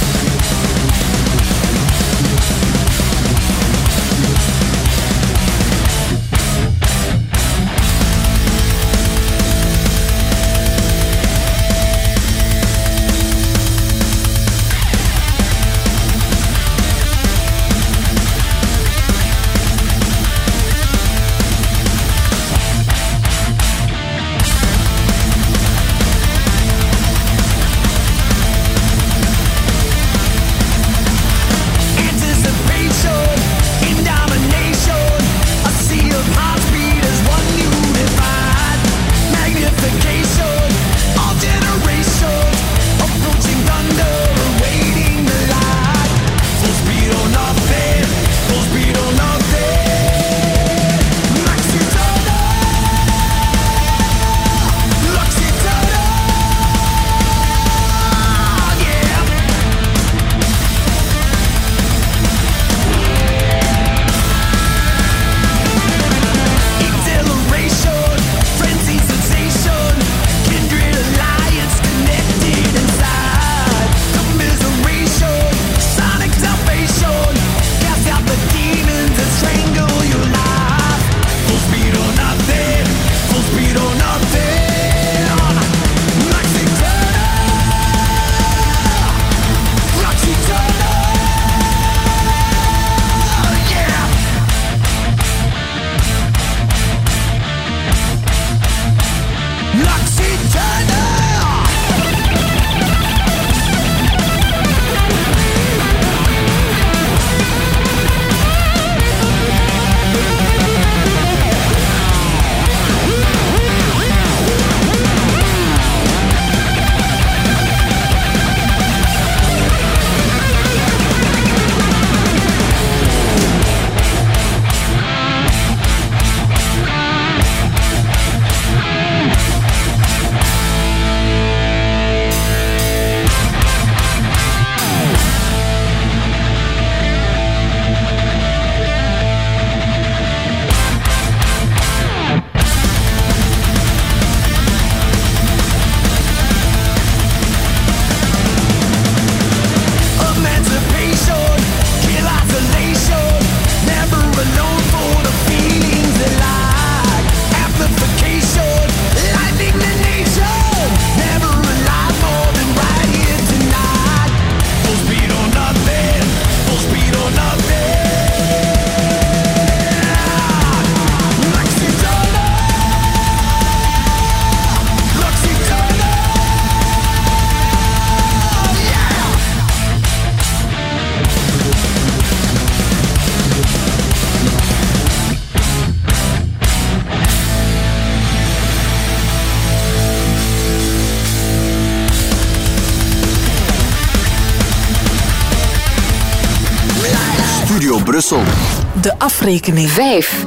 Afrekening. 5.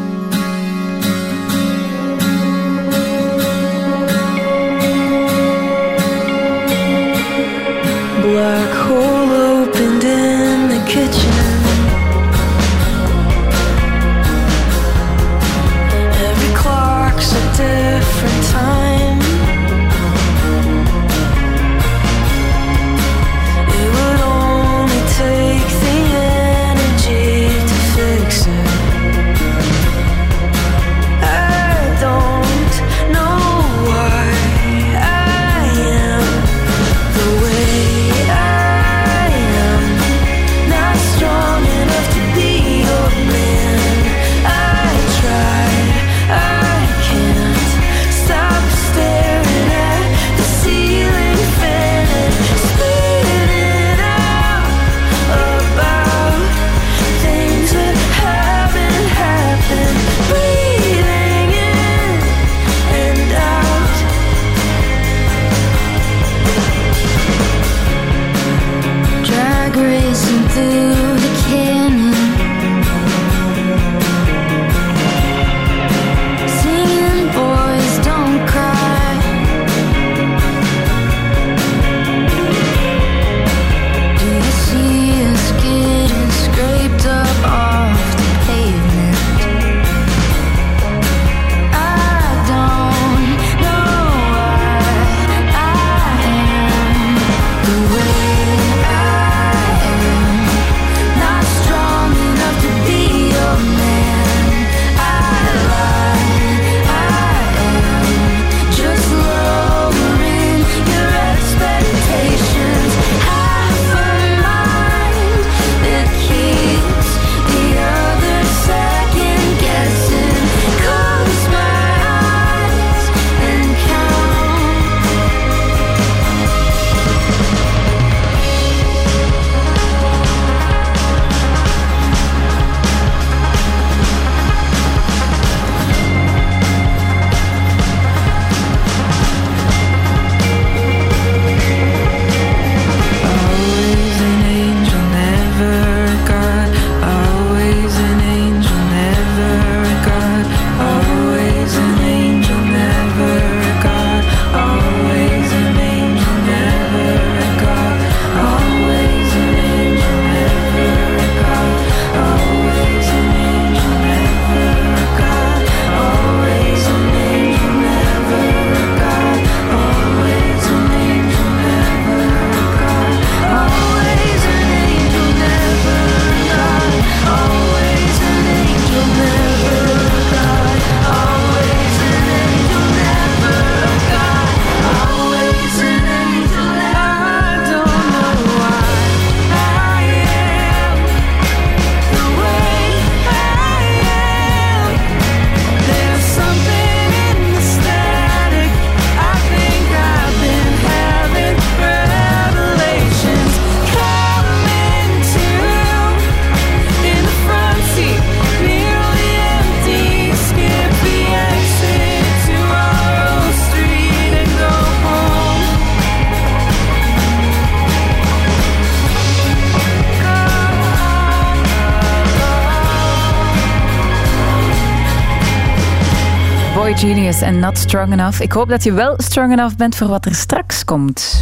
Genius en Not Strong Enough. Ik hoop dat je wel strong enough bent voor wat er straks komt.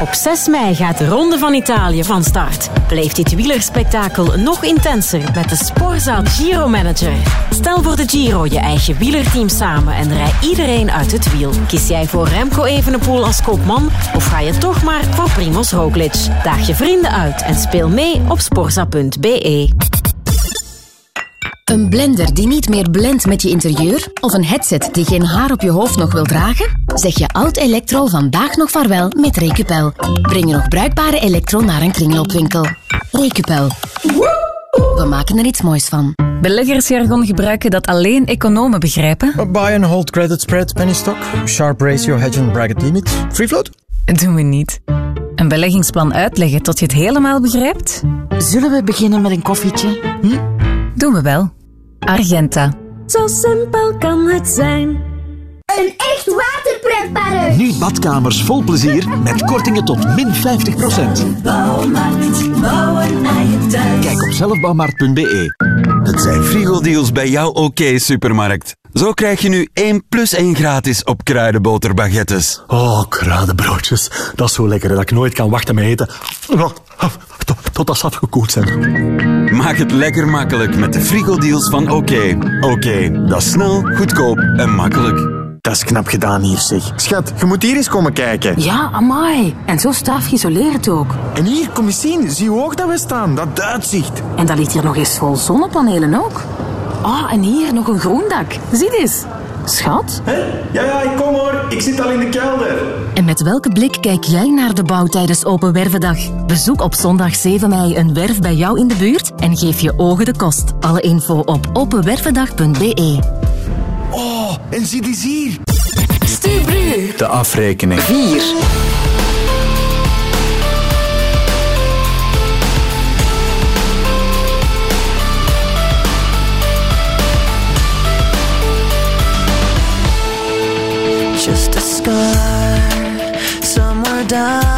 Op 6 mei gaat de Ronde van Italië van start. Beleef dit wielerspektakel nog intenser met de Sporza Giro Manager. Stel voor de Giro je eigen wielerteam samen en rij iedereen uit het wiel. Kies jij voor Remco Evenepoel als kopman of ga je toch maar voor Primoz Roglic? Daag je vrienden uit en speel mee op sporza.be. Een blender die niet meer blendt met je interieur? Of een headset die geen haar op je hoofd nog wil dragen? Zeg je oud elektro vandaag nog vaarwel met Recupel. Breng je nog bruikbare elektro naar een kringloopwinkel. Recupel. We maken er iets moois van. Beleggersjargon gebruiken dat alleen economen begrijpen? Buy and hold credit spread, penny stock, sharp ratio, hedge and bracket limit, free float. Doen we niet. Een beleggingsplan uitleggen tot je het helemaal begrijpt? Zullen we beginnen met een koffietje? Hm? Doen we wel. Argenta. Zo simpel kan het zijn. Een echt waterpretpark. Nu badkamers vol plezier met kortingen tot min 50%. Bouwmarkt, bouwen aan je thuis. Kijk op zelfbouwmarkt.be. Het zijn frigo-deals bij jouw OK Supermarkt. Zo krijg je nu 1 plus 1 gratis op kruidenboterbaguettes. Oh, kruidenbroodjes. Dat is zo lekker dat ik nooit kan wachten met eten. Totdat ze afgekoeld zijn. Maak het lekker makkelijk met de frigo-deals van OK. OK, dat is snel, goedkoop en makkelijk. Dat is knap gedaan hier, zeg. Schat, je moet hier eens komen kijken. Ja, amai. En zo staf geïsoleerd ook. En hier, kom eens zien. Zie hoe hoog dat we staan. Dat uitzicht. En dat ligt hier nog eens vol zonnepanelen ook. Ah, en hier nog een groen dak. Zie eens. Schat? Hé? Ja, ja, ik kom hoor. Ik zit al in de kelder. En met welke blik kijk jij naar de bouw tijdens Open Wervendag? Bezoek op zondag 7 mei een werf bij jou in de buurt en geef je ogen de kost. Alle info op openwervendag.be. Oh, en zie eens hier. Stubru. De afrekening. 4. Just a scar. Somewhere down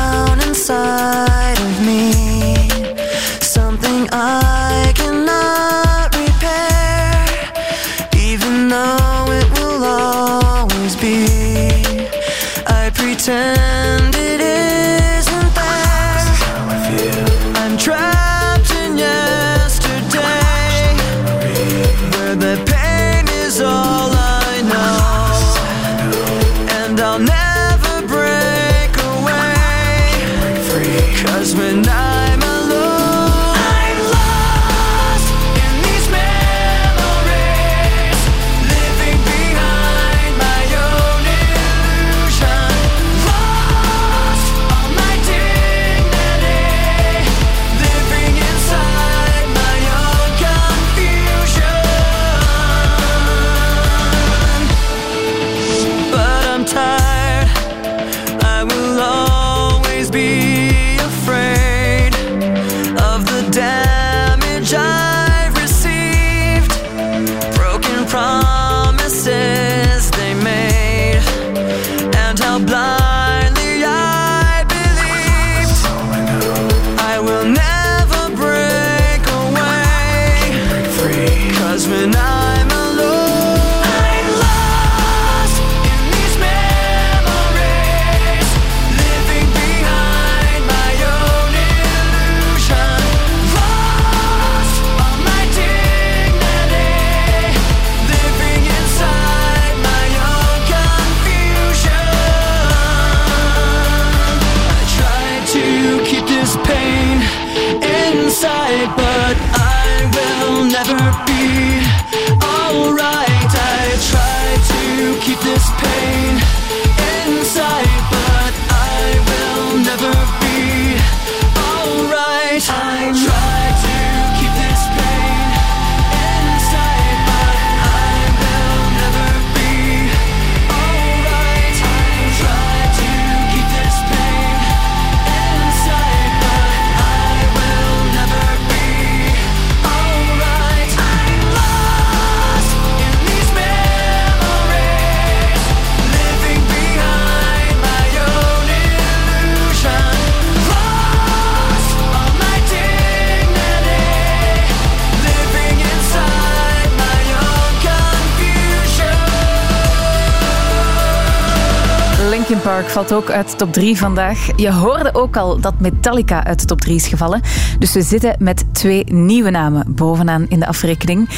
valt ook uit top 3 vandaag. Je hoorde ook al dat Metallica uit de top 3 is gevallen. Dus we zitten met twee nieuwe namen bovenaan in de afrekening.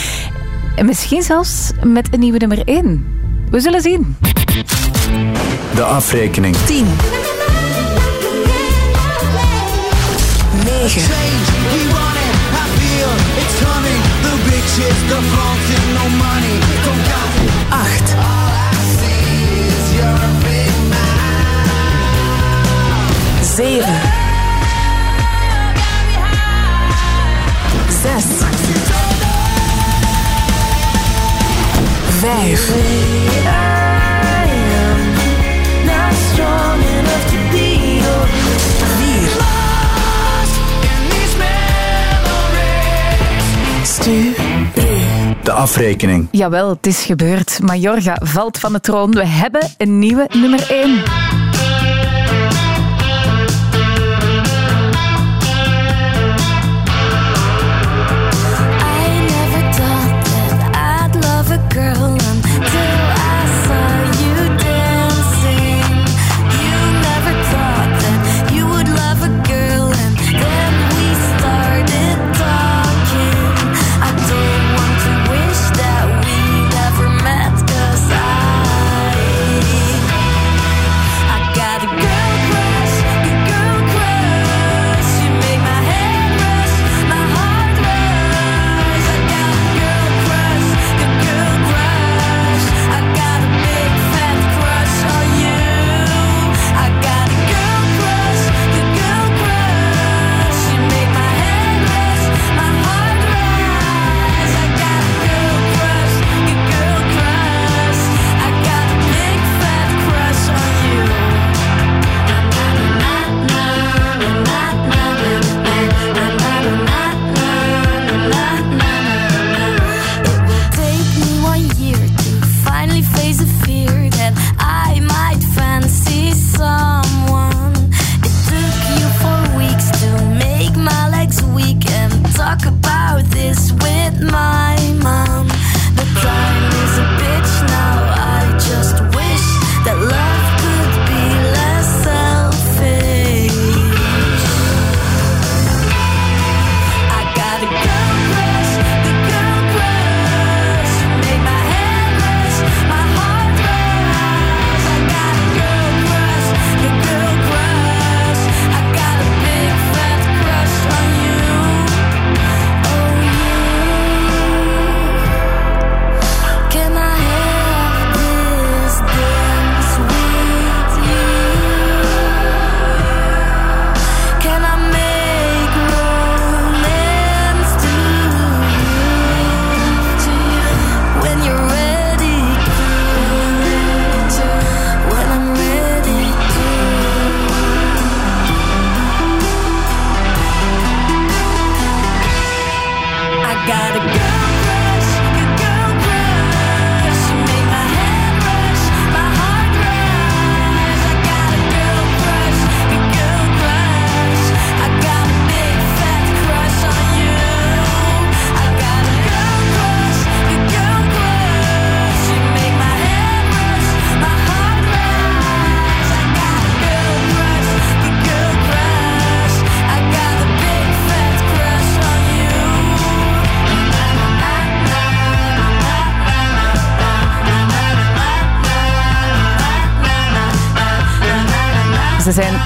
En misschien zelfs met een nieuwe nummer 1. We zullen zien. De afrekening. 10. The no money 7. 6. 5. 4. Stuur. De afrekening. Jawel, het is gebeurd. Majorga valt van de troon. We hebben een nieuwe nummer 1.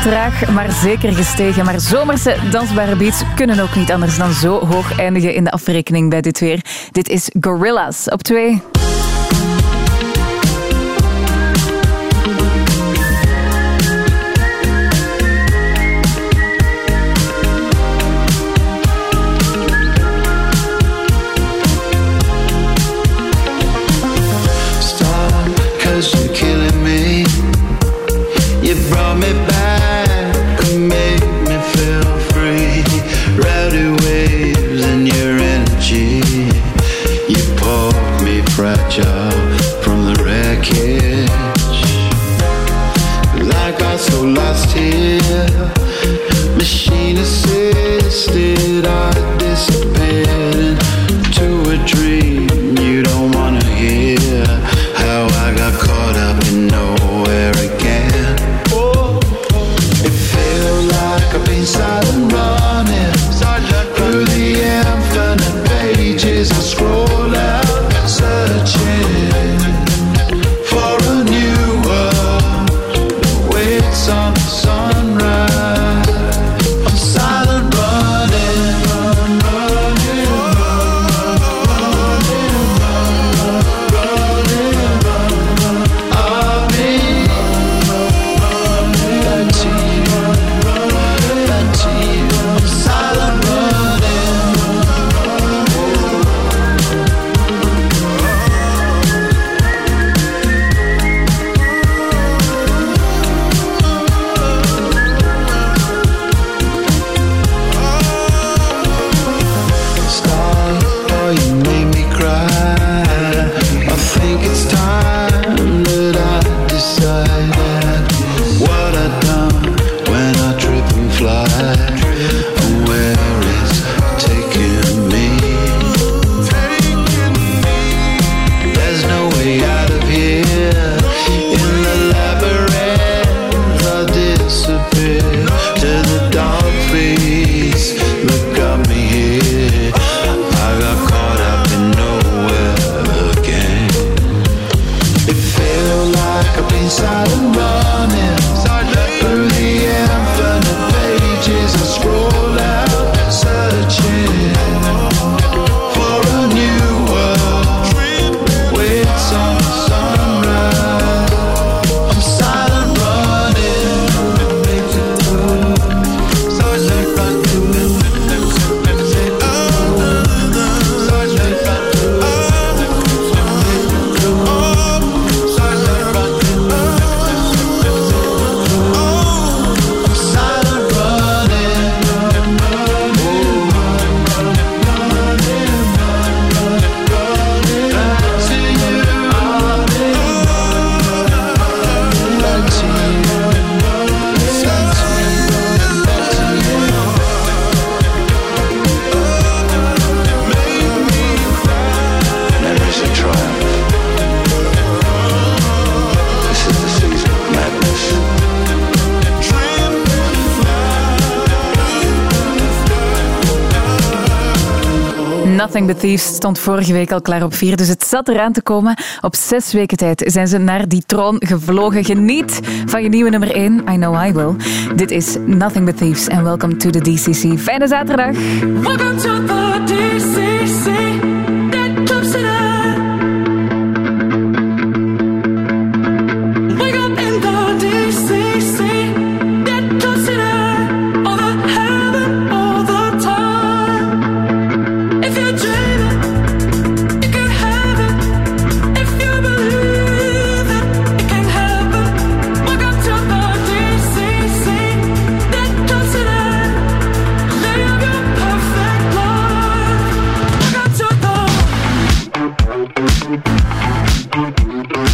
traag maar zeker gestegen. Maar zomerse dansbare beats kunnen ook niet anders dan zo hoog eindigen in de afrekening bij dit weer. Dit is Gorillas op 2. Thieves stond vorige week al klaar op vier, dus het zat eraan te komen. Op zes weken tijd zijn ze naar die troon gevlogen. Geniet van je nieuwe nummer 1, I Know I Will. Dit is Nothing But Thieves en welkom to the DCC. Fijne zaterdag! Welcome to the DCC.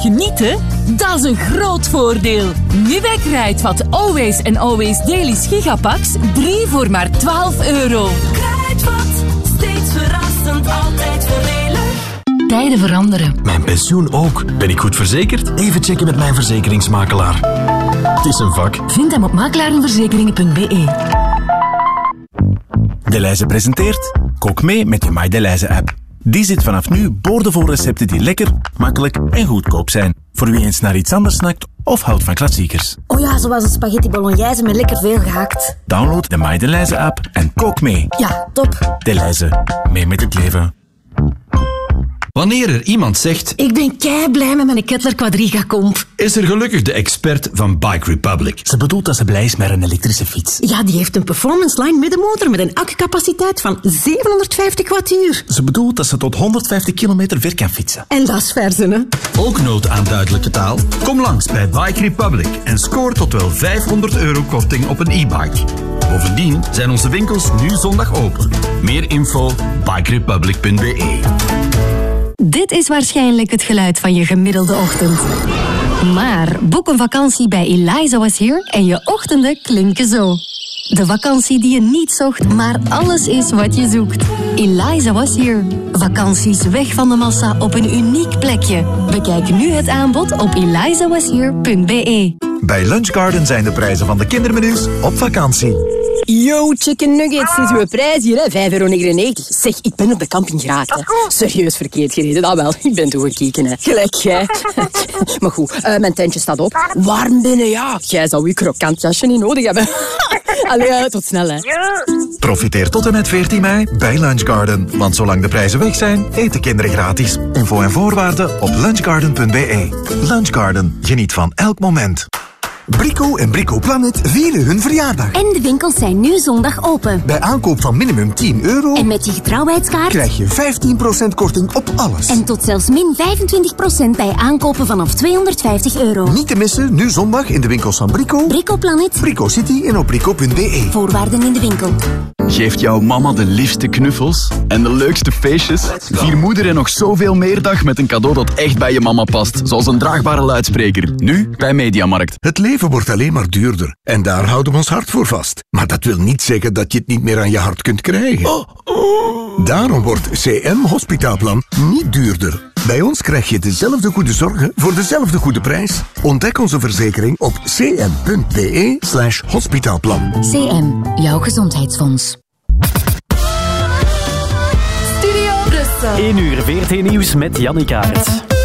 Genieten, dat is een groot voordeel. Nu bij Kruidvat Always en Always Dailies Gigapacks 3 voor maar 12 euro. Kruidvat, steeds verrassend, altijd voordelig. Tijden veranderen. Mijn pensioen ook. Ben ik goed verzekerd? Even checken met mijn verzekeringsmakelaar. Het is een vak. Vind hem op makelaarenverzekeringen.be. Deleuze presenteert Kook mee met de My Deleuze app. Die zit vanaf nu boordevol recepten die lekker, makkelijk en goedkoop zijn. Voor wie eens naar iets anders snakt of houdt van klassiekers. Oh ja, zoals een spaghetti bolognese met lekker veel gehakt. Download de My Deleuze app en kook mee. Ja, top. Deleuze, mee met het leven. Wanneer er iemand zegt, Ik ben kei blij met mijn Kettler Quadriga Comp. is er gelukkig de expert van Bike Republic. Ze bedoelt dat ze blij is met een elektrische fiets. Ja, die heeft een performance line middenmotor met een accupaciteit van 750 wattuur. Ze bedoelt dat ze tot 150 kilometer ver kan fietsen. En dat is verzen, hè? Ook nood aan duidelijke taal? Kom langs bij Bike Republic en scoor tot wel 500 euro korting op een e-bike. Bovendien zijn onze winkels nu zondag open. Meer info bikerepublic.be Dit is waarschijnlijk het geluid van je gemiddelde ochtend. Maar boek een vakantie bij Eliza Was Here en je ochtenden klinken zo. De vakantie die je niet zocht, maar alles is wat je zoekt. Eliza Was Here. Vakanties weg van de massa op een uniek plekje. Bekijk nu het aanbod op elizawashere.be. Bij Lunch Garden zijn de prijzen van de kindermenu's op vakantie. Yo, chicken nuggets is uw prijs hier, hè? 5,99 euro. Zeg, ik ben op de camping geraakt, hè. Serieus verkeerd gereden, dat wel. Ik ben toegekeken, hè. Gelijk jij. maar goed, eh, mijn tentje staat op. Warm binnen, ja. Jij zou je krokant jasje niet nodig hebben. Allee, eh, tot snel, hè. Profiteer tot en met 14 mei bij Lunch Garden. Want zolang de prijzen weg zijn, eten kinderen gratis. Info en voorwaarden op lunchgarden.be. Lunch Garden. Geniet van elk moment. Brico en Brico Planet vieren hun verjaardag. En de winkels zijn nu zondag open. Bij aankoop van minimum 10 euro En met je getrouwheidskaart krijg je 15% korting op alles. en tot zelfs min 25% bij aankopen vanaf 250 euro. Niet te missen, nu zondag in de winkels van Brico, Brico Planet. Brico City en op brico.be. Voorwaarden in de winkel. Geeft jouw mama de liefste knuffels en de leukste feestjes? Vier moeder en nog zoveel meer dag met een cadeau dat echt bij je mama past. Zoals een draagbare luidspreker. Nu bij Mediamarkt. Het leven wordt alleen maar duurder. En daar houden we ons hart voor vast. Maar dat wil niet zeggen dat je het niet meer aan je hart kunt krijgen. Daarom wordt CM Hospitaalplan niet duurder. Bij ons krijg je dezelfde goede zorgen voor dezelfde goede prijs. Ontdek onze verzekering op cm.be slash hospitaalplan. CM, jouw gezondheidsfonds. Studio Brussel. 1 uur 14 nieuws met Jannik Aert.